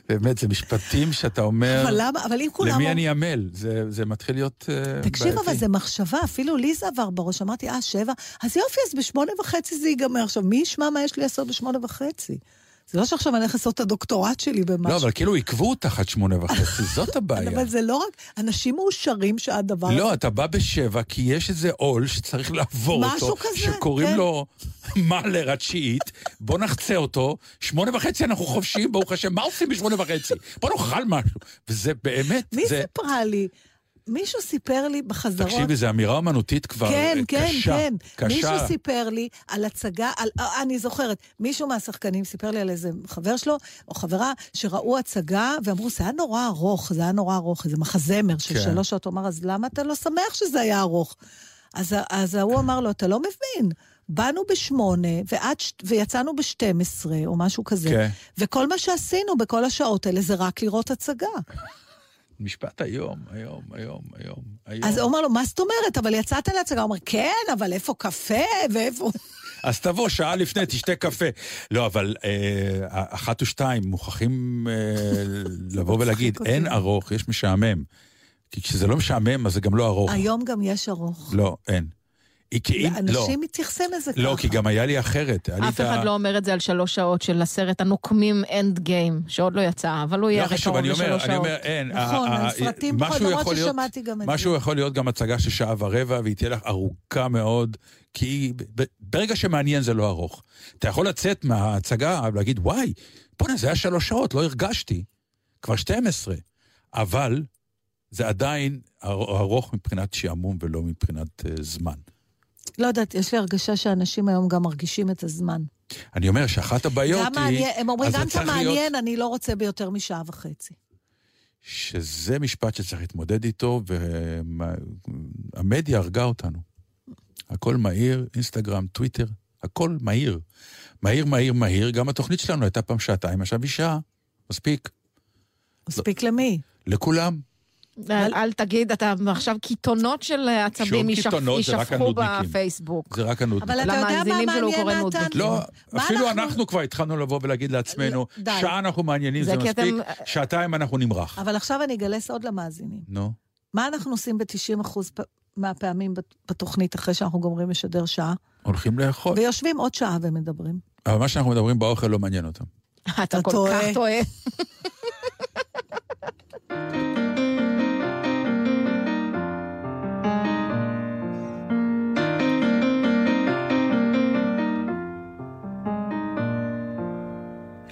באמת, זה משפטים שאתה אומר, אבל למה, אבל אם כולם... למי אני עמל? זה זה מתחיל להיות אה, תקשיב, אבל בעייתי. זה מחשבה, אפילו לי זה עבר בראש, אמרתי, אה, שבע? אז יופי, אז בשמונה וחצי זה ייגמר. עכשיו, מי ישמע מה יש לי לעשות בשמונה וחצי? זה לא שעכשיו אני הולך לעשות את הדוקטורט שלי במשהו. לא, אבל כאילו עיכבו אותך עד שמונה וחצי, זאת הבעיה. אבל זה לא רק, אנשים מאושרים שהדבר הזה... לא, אתה בא בשבע, כי יש איזה עול שצריך לעבור משהו אותו, כזה, שקוראים כן. לו מאלר התשיעית, בוא נחצה אותו, שמונה וחצי אנחנו חופשיים, ברוך השם, מה עושים בשמונה וחצי? בוא נאכל משהו. וזה באמת, מי זה... סיפרה לי? מישהו סיפר לי בחזרות... תקשיבי, זו אמירה אומנותית כבר כן, אה, כן, קשה. כן. קשה. מישהו סיפר לי על הצגה, על, אה, אני זוכרת, מישהו מהשחקנים סיפר לי על איזה חבר שלו, או חברה, שראו הצגה, ואמרו, זה היה נורא ארוך, זה היה נורא ארוך, איזה מחזמר של כן. שלוש שעות. הוא אמר, אז למה אתה לא שמח שזה היה ארוך? אז, אז ההוא אמר לו, אתה לא מבין. באנו בשמונה, ועד, ויצאנו בשתים עשרה, או משהו כזה. כן. וכל מה שעשינו בכל השעות האלה זה רק לראות הצגה. משפט היום, היום, היום, היום, היום. אז הוא אומר לו, מה זאת אומרת? אבל יצאת להצגה? הוא אומר, כן, אבל איפה קפה ואיפה... אז תבוא שעה לפני, תשתה קפה. לא, אבל אה, אחת או שתיים מוכרחים אה, לבוא ולהגיד. אין ארוך, יש משעמם. כי כשזה לא משעמם, אז זה גם לא ארוך. היום גם יש ארוך. לא, אין. היא אם, לא. אנשים מתייחסים לזה ככה. לא, כי גם היה לי אחרת. אף אחד לא אומר את זה על שלוש שעות של הסרט הנוקמים אנד גיים, שעוד לא יצא, אבל הוא יהיה לא הרי חשוב, קרוב אני אומר, לשלוש אני שעות. אומר, אין. נכון, ה- ה- הסרטים פחות, למרות ששמעתי גם את זה. משהו יכול להיות גם הצגה של שעה ורבע, והיא תהיה לך ארוכה מאוד, כי ברגע שמעניין זה לא ארוך. אתה יכול לצאת מההצגה ולהגיד, וואי, בוא'נה, זה היה שלוש שעות, לא הרגשתי. כבר 12. אבל זה עדיין אר- ארוך מבחינת שעמום ולא מבחינת אה, זמן. לא יודעת, יש לי הרגשה שאנשים היום גם מרגישים את הזמן. אני אומר שאחת הבעיות גם היא... מעניין, הם אומרים, גם את צריך להיות- המעניין, אני לא רוצה ביותר משעה וחצי. שזה משפט שצריך להתמודד איתו, והמדיה הרגה אותנו. הכל מהיר, אינסטגרם, טוויטר, הכל מהיר. מהיר, מהיר, מהיר. גם התוכנית שלנו הייתה פעם שעתיים, עכשיו היא שעה. מספיק. מספיק למי? לכולם. אל אל תגיד, אתה עכשיו קיתונות של עצבים יישפכו הנודניקים. בפייסבוק. זה רק הנודניק. אבל אתה יודע מה מעניין, קורא נתן? לא, אפילו אנחנו- אנחנו כבר התחלנו לבוא ולהגיד לעצמנו, די. שעה אנחנו מעניינים, זה מספיק, אתם- שעתיים אנחנו נמרח. אבל עכשיו אני אגלה סוד למאזינים. נו. מה אנחנו עושים ב-90% מהפעמים בת- בתוכנית אחרי שאנחנו גומרים לשדר שעה? הולכים לאכול. ויושבים עוד שעה ומדברים. אבל מה שאנחנו מדברים באוכל לא מעניין אותם. אתה כל טועה. כך טועה.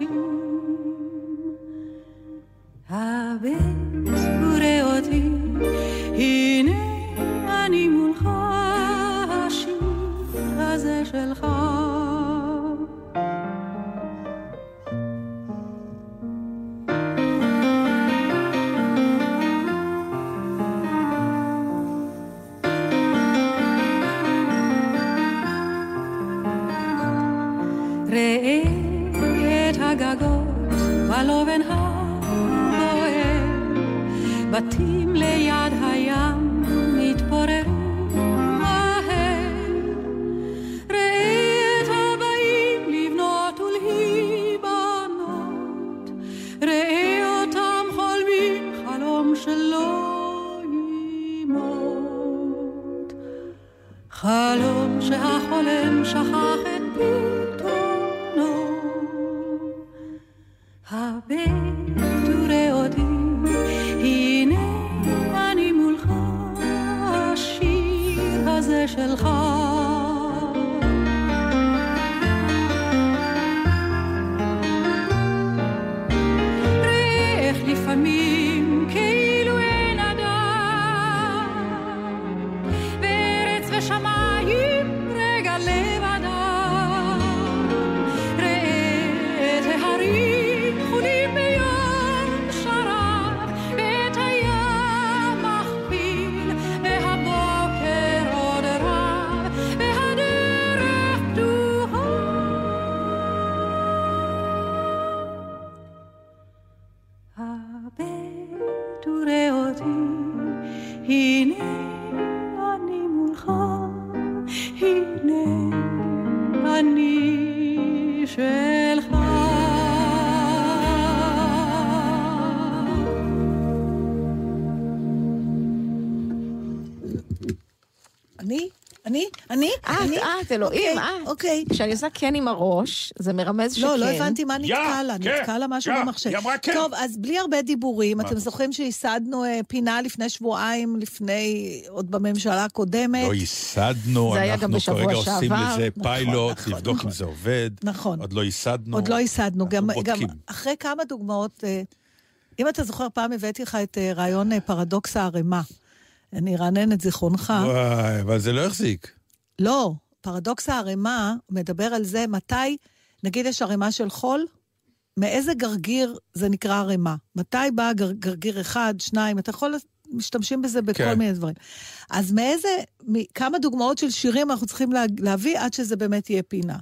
האנשים. הבט וראה אותי, הנה אני מולך, השיר הזה שלך. אני? אני? אני? את, אני? את, אלוהים, אוקיי, את. אוקיי. כשאני עושה כן עם הראש, זה מרמז שכן. לא, לא הבנתי מה נתקע לה, כן, נתקע לה משהו במחשב. היא אמרה כן. טוב, אז בלי הרבה דיבורים, אתם? זוכרים שייסדנו אה, פינה לפני שבועיים, לפני, עוד בממשלה הקודמת? לא ייסדנו, אנחנו כרגע עושים. לזה נכון, פיילוט, נכון, לבדוק נכון. אם זה עובד. נכון. עוד לא ייסדנו. עוד לא ייסדנו. גם. אחרי כמה דוגמאות, אה, אם אתה זוכר, פעם הבאתי לך את אה, רעיון פרדוקס הערימה. אני ארענן את זיכרונך. וואי, אבל זה לא החזיק. לא, פרדוקס הערימה מדבר על זה מתי, נגיד יש ערימה של חול, מאיזה גרגיר זה נקרא ערימה? מתי בא גר, גרגיר אחד, שניים, אתה יכול, משתמשים בזה בכל כן. מיני דברים. אז מאיזה, כמה דוגמאות של שירים אנחנו צריכים לה, להביא עד שזה באמת יהיה פינה?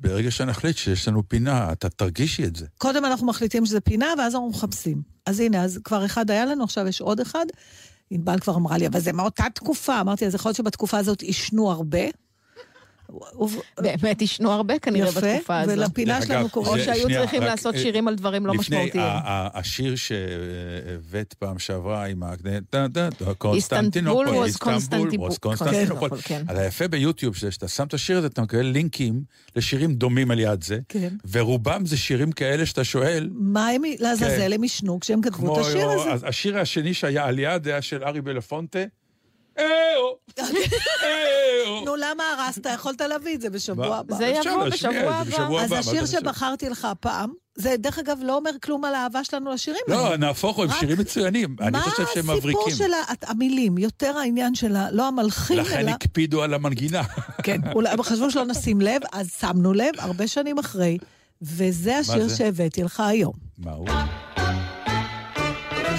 ברגע שנחליט שיש לנו פינה, אתה תרגישי את זה. קודם אנחנו מחליטים שזה פינה, ואז אנחנו מחפשים. אז הנה, אז כבר אחד היה לנו, עכשיו יש עוד אחד. ענבל כבר אמרה לי, אבל זה מאותה תקופה. אמרתי, אז יכול להיות שבתקופה הזאת עישנו הרבה. באמת עישנו הרבה כנראה יפה, בתקופה הזו. ולפינה דרך שלנו או קוראים... זה- שהיו שנייה, צריכים רק, לעשות אה, שירים על דברים לא משמעותיים. השיר שהבאת פעם שעברה עם קונסטנטינופול, איסטנבול קונסטנטינופול, קונסטנטינופול. כן. אז היפה ביוטיוב זה שאתה שם את השיר הזה, אתה מקבל לינקים לשירים דומים על יד זה, כן. ורובם זה שירים כאלה שאתה שואל, מה הם, לעזאזל הם עישנו כשהם כתבו. את השיר הזה? אז השיר השני שהיה על יד היה של ארי בלפונטה. אהו, אהו. נו, למה הרסת? יכולת להביא את זה בשבוע מה? הבא. זה יבוא בשבוע הבא. אז מה השיר? שבחרתי לך הפעם, זה דרך אגב לא אומר כלום על האהבה שלנו לשירים לא, האלה. נהפוך הוא, הם שירים מצוינים. אני חושב שהם מה מבריקים. הסיפור של המילים? יותר העניין של ה... לא המלחין, לכן אלא... הקפידו על המנגינה. כן, אולי הם חשבו שלא נשים לב, אז שמנו לב הרבה שנים אחרי, וזה השיר? שהבאתי לך היום. מה הוא?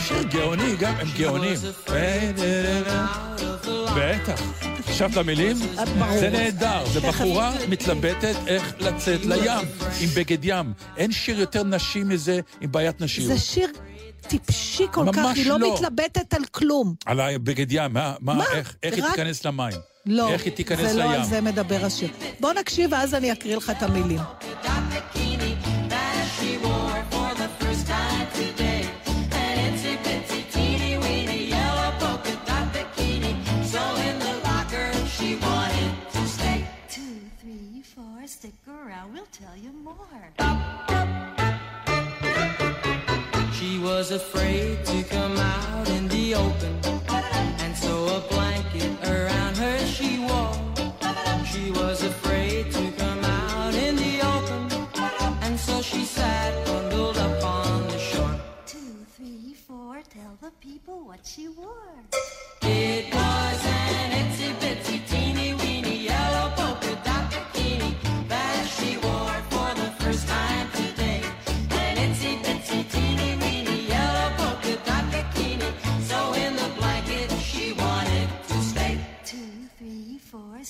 שיר גאוני, גם הם גאונים. בטח. הקשבת למילים? זה נהדר, זה. בחורה מתלבטת איך לצאת לים עם בגד ים. אין שיר יותר נשי מזה עם בעיית נשיות. זה שיר טיפשי כל כך, היא לא לא. מתלבטת על כלום. על הבגד ים, מה? איך, היא תיכנס למים? לא, איך היא תיכנס זה לא לים? על זה מדבר השיר. בוא נקשיב ואז אני אקריא לך את המילים. Around, we'll tell you more. She was afraid to come out in the open, and so a blanket around her she wore. She was afraid to come out in the open, and so she sat bundled up on the shore. Two, three, four, tell the people what she wore. It was an itsy bitsy teeny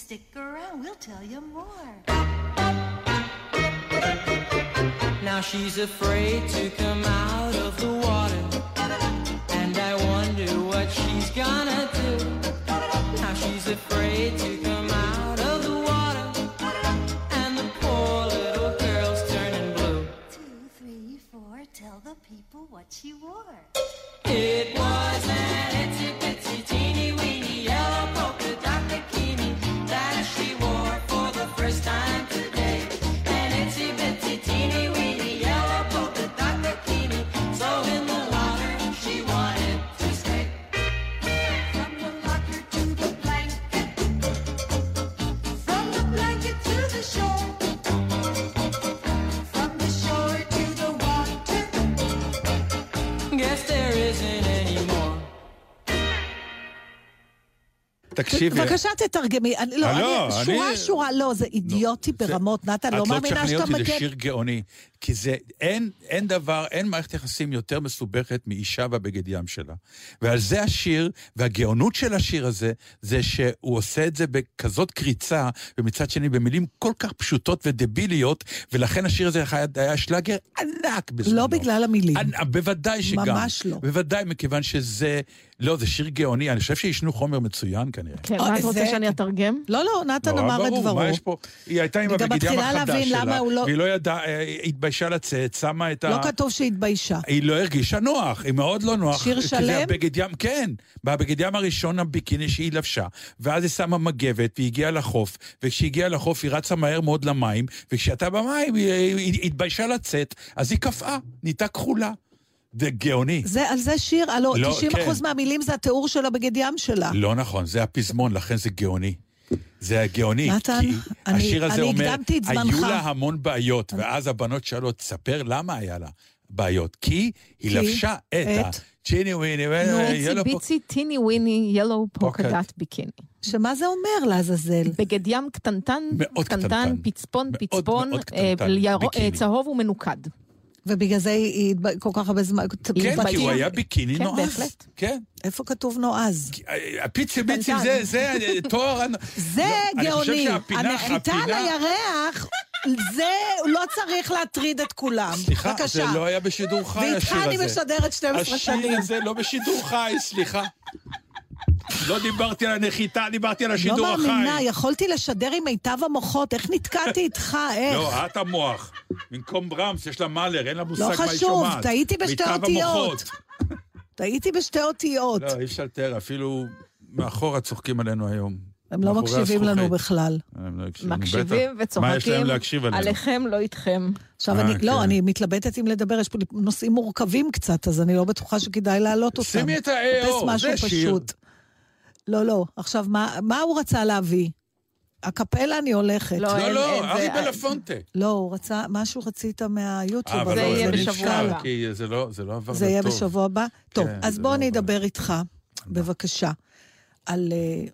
stick around, we'll tell you more. Now she's afraid to come out of the water, and I wonder what she's gonna do. Now she's afraid to come out of the water, and the poor little girl's turning blue. Two, three, four, tell the people what she wore. It was an itsy תקשיבי, בבקשה תתרגמי. לא, אה, לא, אני- שורה שורה, לא, זה אידיוטי ברמות. נתן, לא את לא מאמינה תשכנעי שאתה אותי, זה מגן. שיר גאוני. כי זה, אין, אין דבר, אין מערכת יחסים יותר מסובכת מאישה והבגד ים שלה. ועל זה השיר, והגאונות של השיר הזה, זה שהוא עושה את זה בכזאת קריצה, ומצד שני במילים כל כך פשוטות ודביליות, ולכן השיר הזה היה, שלאגר ענק בזמנו. לא בגלל המילים. בוודאי שגם. ממש לא. בוודאי, מכיוון שזה, לא, זה שיר גאוני. אני חושב שעישנו חומר מצוין כנראה. כן, אה, מה את רוצה זה- שאני אתרגם? לא, לא, נתן אמר את ברור, דברו. מה יש פה? היא הייתה עם אני גם הבגד ים מתחילה החדש שלה, לא- והיא לא ידעה, אה, התביישה לצאת, שמה את ה... לא כתוב שהתביישה. היא לא הרגישה נוח, היא מאוד לא נוח. שיר כי שלם? זה הבגד ים, כן. בבגד ים הראשון הביקיני שהיא לבשה, ואז היא שמה מגבת והיא הגיעה לחוף, וכשהיא הגיעה לחוף היא רצה מהר מאוד למים, וכשהייתה במים היא, היא, היא התביישה לצאת, אז היא קפאה, נהייתה כחולה. זה גאוני. זה, על זה שיר, הלו, לא, 90% כן. מהמילים זה התיאור של הבגד ים שלה. לא נכון, זה הפזמון, לכן זה גאוני. זה הגאוני. נתן, כי אני- השיר הזה אני אומר, הקדמתי את זמנך. היו לה המון בעיות, ואז הבנות שאלו, תספר למה היה לה בעיות. כי היא כי? לבשה את את? צ'יני וויני, נו. ביצי טיני וויני ילו. דאט ביקיני. שמה זה אומר לעזאזל? בגד ים קטנטן, מאוד קטנטן. פצפון, מאוד פצפון, מאוד אה, אה, ביקיני. צהוב ומנוקד. ובגלל זה היא כל כך הרבה זמן... כן, כי הוא היה ביקיני כן, נועז. בהחלט. כן. איפה כתוב נועז? הפיצי ביצים. זה, זה אה, תואר... זה אני חושב גאוני. הנחיתה על הירח, זה לא צריך להטריד את כולם. סליחה, זה. לא היה בשידור חי, השיר ואיתך הזה. אני משדרת 12 שנים. השיר הזה לא בשידור חי, סליחה. לא דיברתי על הנחיתה, דיברתי על השידור לא החי. מאמינה, יכולתי לשדר עם מיטב המוחות, איך נתקעתי איתך, איך? לא, את המוח. במקום ברמס, יש לה מאלר, אין לה מושג לא מה היא חשוב, שומעת. טעיתי בשתי אותיות. טעיתי בשתי אותיות. לא, אי אפשר לתאר, אפילו מאחורה צוחקים עלינו היום. הם לא מקשיבים לנו. בכלל. הם לא מקשיבים בטח. מה יש להם וצוחקים, להקשיב עלינו? עליכם לא איתכם. עכשיו, אה, אני, כן. לא, אני מתלבטת אם לדבר, יש פה נושאים מורכבים קצת, אז אני לא בטוחה שכדאי להעלות אותם. שימי את ה-AO, זה שיר. לא, לא. עכשיו, מה, מה הוא רצה להביא? הקפלה אני הולכת. לא, לא, לא, ארי בלפונטה. לא, הוא רצה, משהו רצית מהיוטיוב. אה, אבל זה לא, יהיה בשבוע הבא. כי זה לא- זה לא עבר זה יהיה לטוב. בשבוע הבא? טוב, כן, אז זה בוא לא אני. אדבר איתך, בבקשה, על... אה,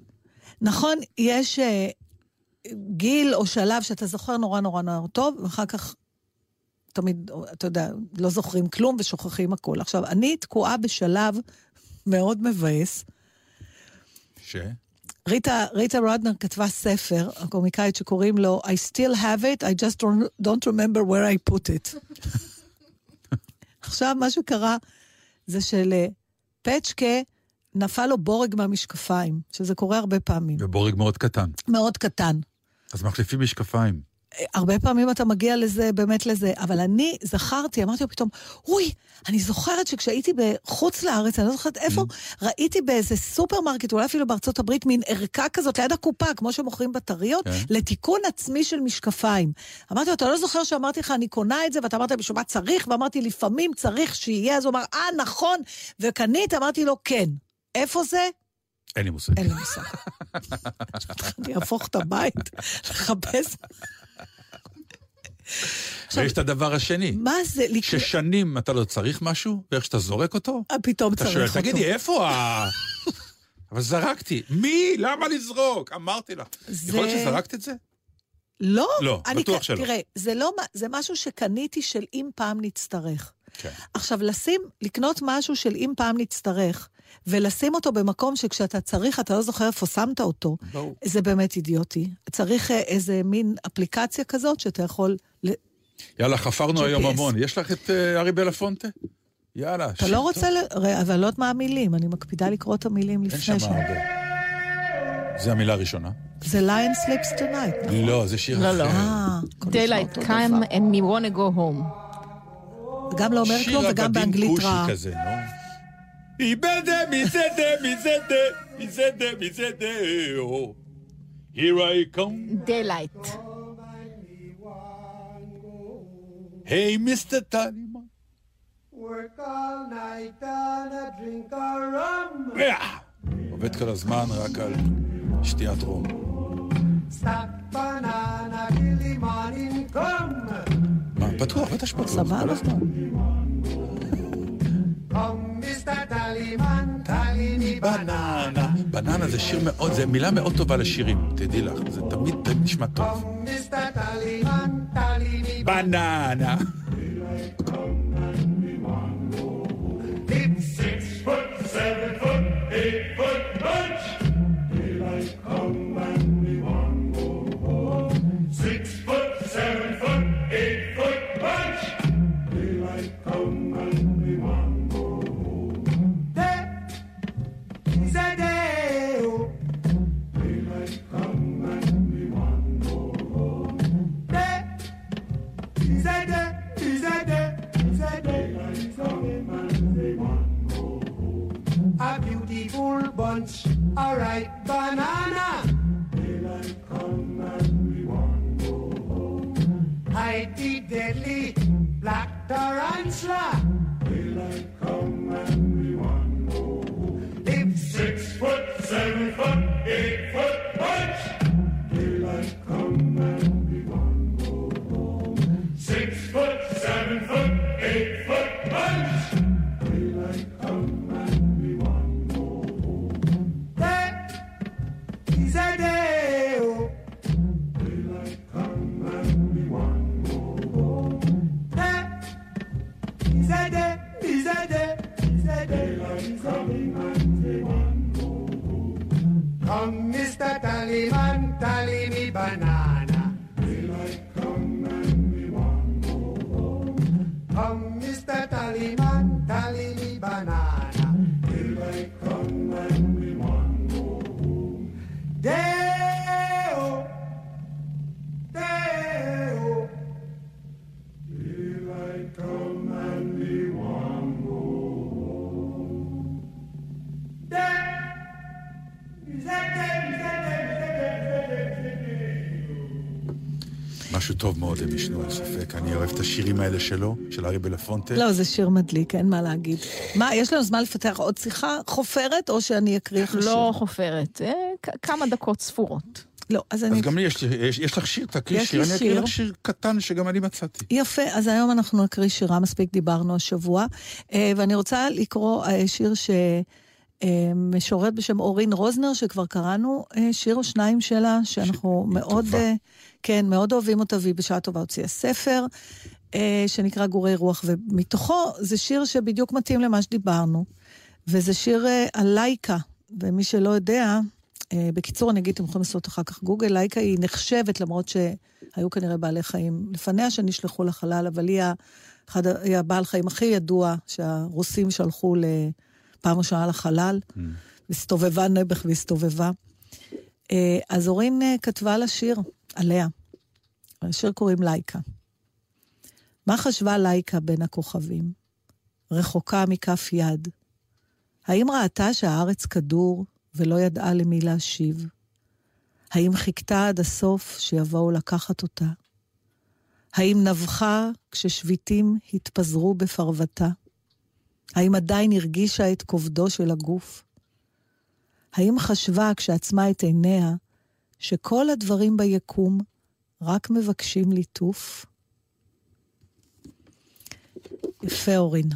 נכון, יש אה, גיל או שלב שאתה זוכר נורא נורא נורא טוב, ואחר כך תמיד, אתה יודע, לא זוכרים כלום ושוכחים הכול. עכשיו, אני תקועה בשלב מאוד מבאס. ש? ריטה, ריטה רודנר כתבה ספר, הקומיקאית שקוראים לו I still have it, I just don't, don't remember where I put it. עכשיו, מה שקרה זה שלפצ'קה נפל לו בורג מהמשקפיים, שזה קורה הרבה פעמים. ובורג מאוד קטן. מאוד קטן. אז מחליפים משקפיים. הרבה פעמים אתה מגיע לזה, באמת לזה, אבל אני זכרתי, אמרתי לו פתאום, אוי, אני זוכרת שכשהייתי בחוץ לארץ, אני לא זוכרת איפה, ראיתי באיזה סופרמרקט, אולי אפילו בארצות הברית, מין ערכה כזאת ליד הקופה, כמו שמוכרים בטריות, כן. לתיקון עצמי של משקפיים. אמרתי לו, אתה לא זוכר שאמרתי לך, אני קונה את זה, ואתה אמרת בשביל מה צריך? ואמרתי, לפעמים צריך שיהיה, אז הוא אמר, אה, נכון, וקנית? אמרתי לו, כן. איפה זה? אין לי מושג. אין לי מושג. אני אהפוך את הבית, לחפש. ויש את הדבר השני. מה זה? ששנים אתה לא צריך משהו, ואיך שאתה זורק אותו, אה, פתאום אתה צריך שואל, אותו. תגידי, איפה ה... אבל זרקתי. מי? למה לזרוק? אמרתי לך. זה- יכול להיות שזרקת את זה? לא, לא, בטוח שלא. תראה, זה לא, זה משהו שקניתי של אם פעם נצטרך. כן. עכשיו, לשים, לקנות משהו של אם פעם נצטרך, ולשים אותו במקום שכשאתה צריך, אתה לא זוכר איפה שמת אותו, ברור. זה באמת אידיוטי. צריך אה, איזה מין אפליקציה כזאת שאתה יכול... ל... יאללה, חפרנו GPS. היום המון. יש לך את אה, ארי בלפונטה? יאללה. אתה לא רוצה ל... אבל לא יודעת מה המילים, אני מקפידה לקרוא את המילים אין לפני שם ש... הרבה. זה המילה הראשונה. זה Lion Sleeps Tonight, נכון? לא, זה שיר לא, אחר. לא. אה, הכל נשמע Daylight come and me wanna go home. גם לא אומר שיר כלום וגם באנגלית כושי רעה. כזה, נו. איבדה מזדה, מזדה, מזדה, מזדה, או. Here I come. Daylight. היי, מיסטר טלימן. Work all night and a drink a rum. עובד כל הזמן רק על שתיית רום. מה, פתוח, בטח שפתוח. סבבה. בננה. בננה זה שיר מאוד, זה מילה מאוד טובה לשירים, תדעי לך. זה תמיד נשמע טוב. בננה. Beautiful bunch, a ripe banana. Daylight come and we want go home. The deadly black tarantula. Daylight come and we want go home. Live Six foot, seven foot, eight foot Say that האלה שלו, של ארי בלפונטה. לא, זה שיר מדליק, אין מה להגיד. מה, יש לנו זמן לפתח עוד שיחה חופרת, או שאני אקריא לך שיר? לא חופרת, אה, כמה דקות ספורות. לא, אז אני... אז גם לי יש, יש, יש לך שיר, תקריא יש שיר, אני אקריא. לך שיר קטן שגם אני מצאתי. יפה, אז היום אנחנו נקריא שירה, מספיק דיברנו השבוע, אה, ואני רוצה לקרוא אה, שיר שמשוררת בשם אורין רוזנר, שכבר קראנו שיר או שניים שלה, שאנחנו מאוד, טובה. כן, מאוד אוהבים אותה, והיא בשעה טובה הוציאה ספר, אה, שנקרא גורי רוח, ומתוכו זה שיר שבדיוק מתאים למה שדיברנו, וזה שיר אה, על לייקה, ומי שלא יודע, אה, בקיצור, אני אגיד, אתם יכולים לעשות אחר כך גוגל, לייקה היא נחשבת, למרות שהיו כנראה בעלי חיים לפניה שנשלחו לחלל, אבל היא, אחד, היא הבעל חיים הכי ידוע שהרוסים שלחו לפעם ראשונה לחלל, והסתובבה נעבך והסתובבה. אה, אז אורין אה, כתבה לה שיר עליה. השיר קוראים לייקה. מה חשבה לייקה בין הכוכבים? רחוקה מכף יד. האם ראתה שהארץ כדור ולא ידעה למי להשיב? האם חיכתה עד הסוף שיבואו לקחת אותה? האם נבחה כששביטים התפזרו בפרוותה? האם עדיין הרגישה את כובדו של הגוף? האם חשבה כשעצמה את עיניה שכל הדברים ביקום רק מבקשים ליטוף? יפה, אורין.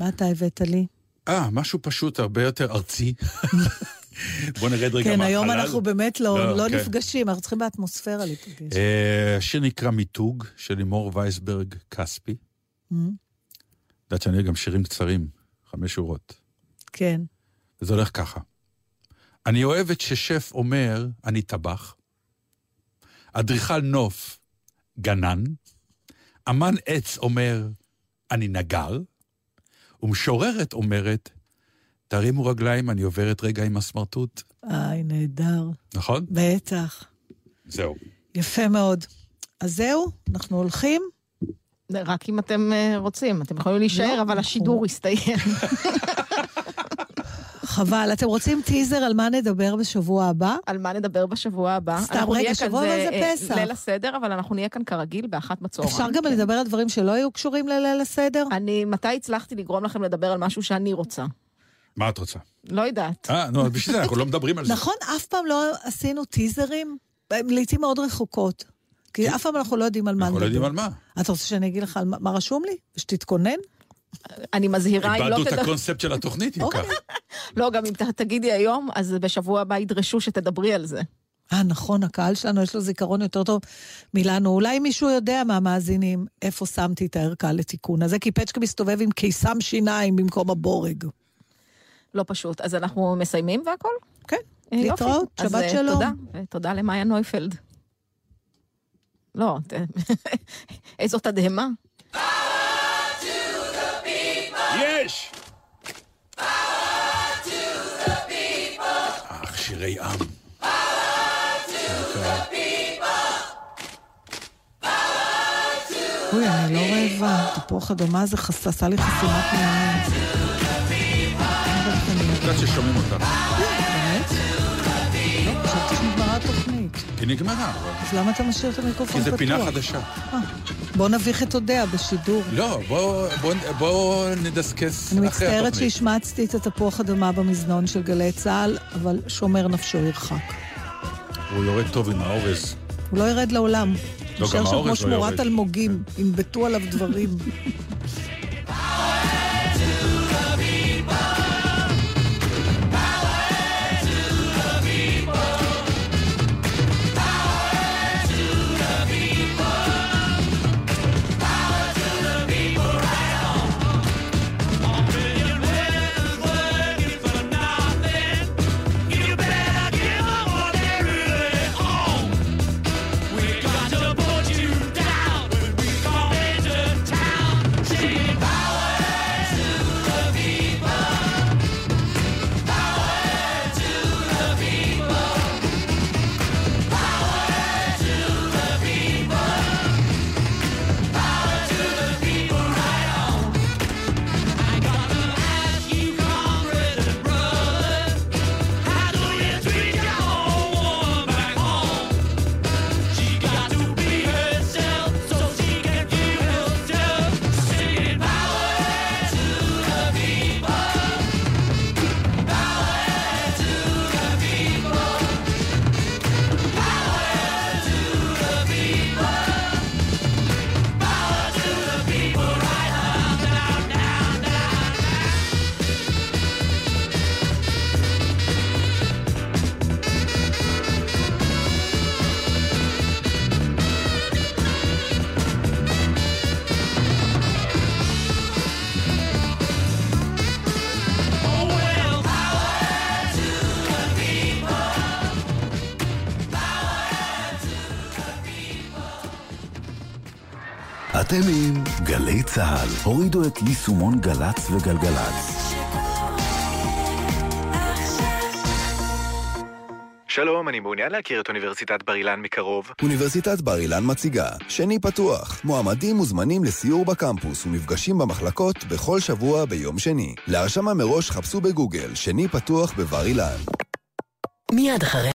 מה אתה הבאת לי? אה, משהו פשוט, הרבה יותר ארצי. בוא נרד רגע כן, מהחלל. היום אנחנו באמת לא, לא, לא כן. נפגשים, אנחנו צריכים באטמוספירה להיפגש. אה, השיר נקרא מיתוג, של לימור וייסברג כספי. Mm, יודעת שאני גם שירים קצרים, חמש שורות. כן. וזה הולך ככה. אני אוהבת ששף אומר, אני טבח. אדריכל נוף, גנן. אמן עץ אומר, אני נגר. ומשוררת אומרת, תרימו רגליים, אני עוברת רגע עם הסמרטוט. איי, נהדר. נכון? בטח. זהו. יפה מאוד. אז זהו, אנחנו הולכים. רק אם אתם אה, רוצים, אתם יכולים להישאר, לא, אבל השידור הסתיים. חבל. אתם רוצים טיזר על מה נדבר בשבוע הבא? על מה נדבר בשבוע הבא? סתם, אנחנו רגע, שבוע הבא זה אה, פסח. ליל הסדר, אבל אנחנו נהיה כאן כרגיל באחת בצהריים. אפשר גם לדבר על דברים שלא היו קשורים לליל הסדר? אני, מתי הצלחתי לגרום לכם לדבר על משהו שאני רוצה? מה את רוצה? לא יודעת. אה, נו, בשביל זה אנחנו לא מדברים על זה. נכון, אף פעם לא עשינו טיזרים? לעיתים מאוד רחוקות. כי אף פעם אנחנו לא יודעים על מה אנחנו לא יודעים על מה. אתה רוצה שאני אגיד לך מה רשום לי? שתתכונן? אני מזהירה, אם לא איבדנו את תדבר... הקונספט של התוכנית, אם אוקיי. ככה. לא, גם אם תגידי היום, אז בשבוע הבא ידרשו שתדברי על זה. אה, נכון, הקהל שלנו יש לו זיכרון יותר טוב מלנו. אולי מישהו יודע מהמאזינים איפה שמתי את הערכה לתיקון הזה, כי פצ'קה מסתובב עם קיסם שיניים במקום הבורג. לא פשוט. אז אנחנו מסיימים והכל? כן, אה, יופי. להתראות, אז, שבת אה, שלום. תודה, ותודה למאיה נויפלד. לא, איזו תדהמה. יש! אך, שירי עם. אוי, אני לא רעבה. תפוח אדמה זה עשה לי חסימת מעיים. את יודעת ששומעים אותה. באמת? לא, חשבתי שנגמרה התוכנית. היא נגמרה, אבל... אז למה אתה משאיר את המיקרופון כי פתוח? זה פינה חדשה. בוא נביך את אודיה בשידור. לא, בואו בוא, בוא נדסקס אני אחרי מצטערת התוכנית. שהשמצתי את התפוח אדמה במזנון של גלי צה"ל, אבל שומר נפשו ירחק. הוא יורד טוב עם האורז. הוא לא ירד לעולם. לא, נשאר גם שם כמו האורז לא שמורת יורד. אלמוגים, ינבטו עליו דברים. אתם עם גלי צה"ל. הורידו את יישומון גל"צ וגלגלצ. שלום, אני מעוניין להכיר את אוניברסיטת בר אילן מקרוב. אוניברסיטת בר אילן מציגה שני פתוח. מועמדים מוזמנים לסיור בקמפוס ומפגשים במחלקות בכל שבוע ביום שני. להרשמה מראש חפשו בגוגל שני פתוח בבר אילן. מיד אחרי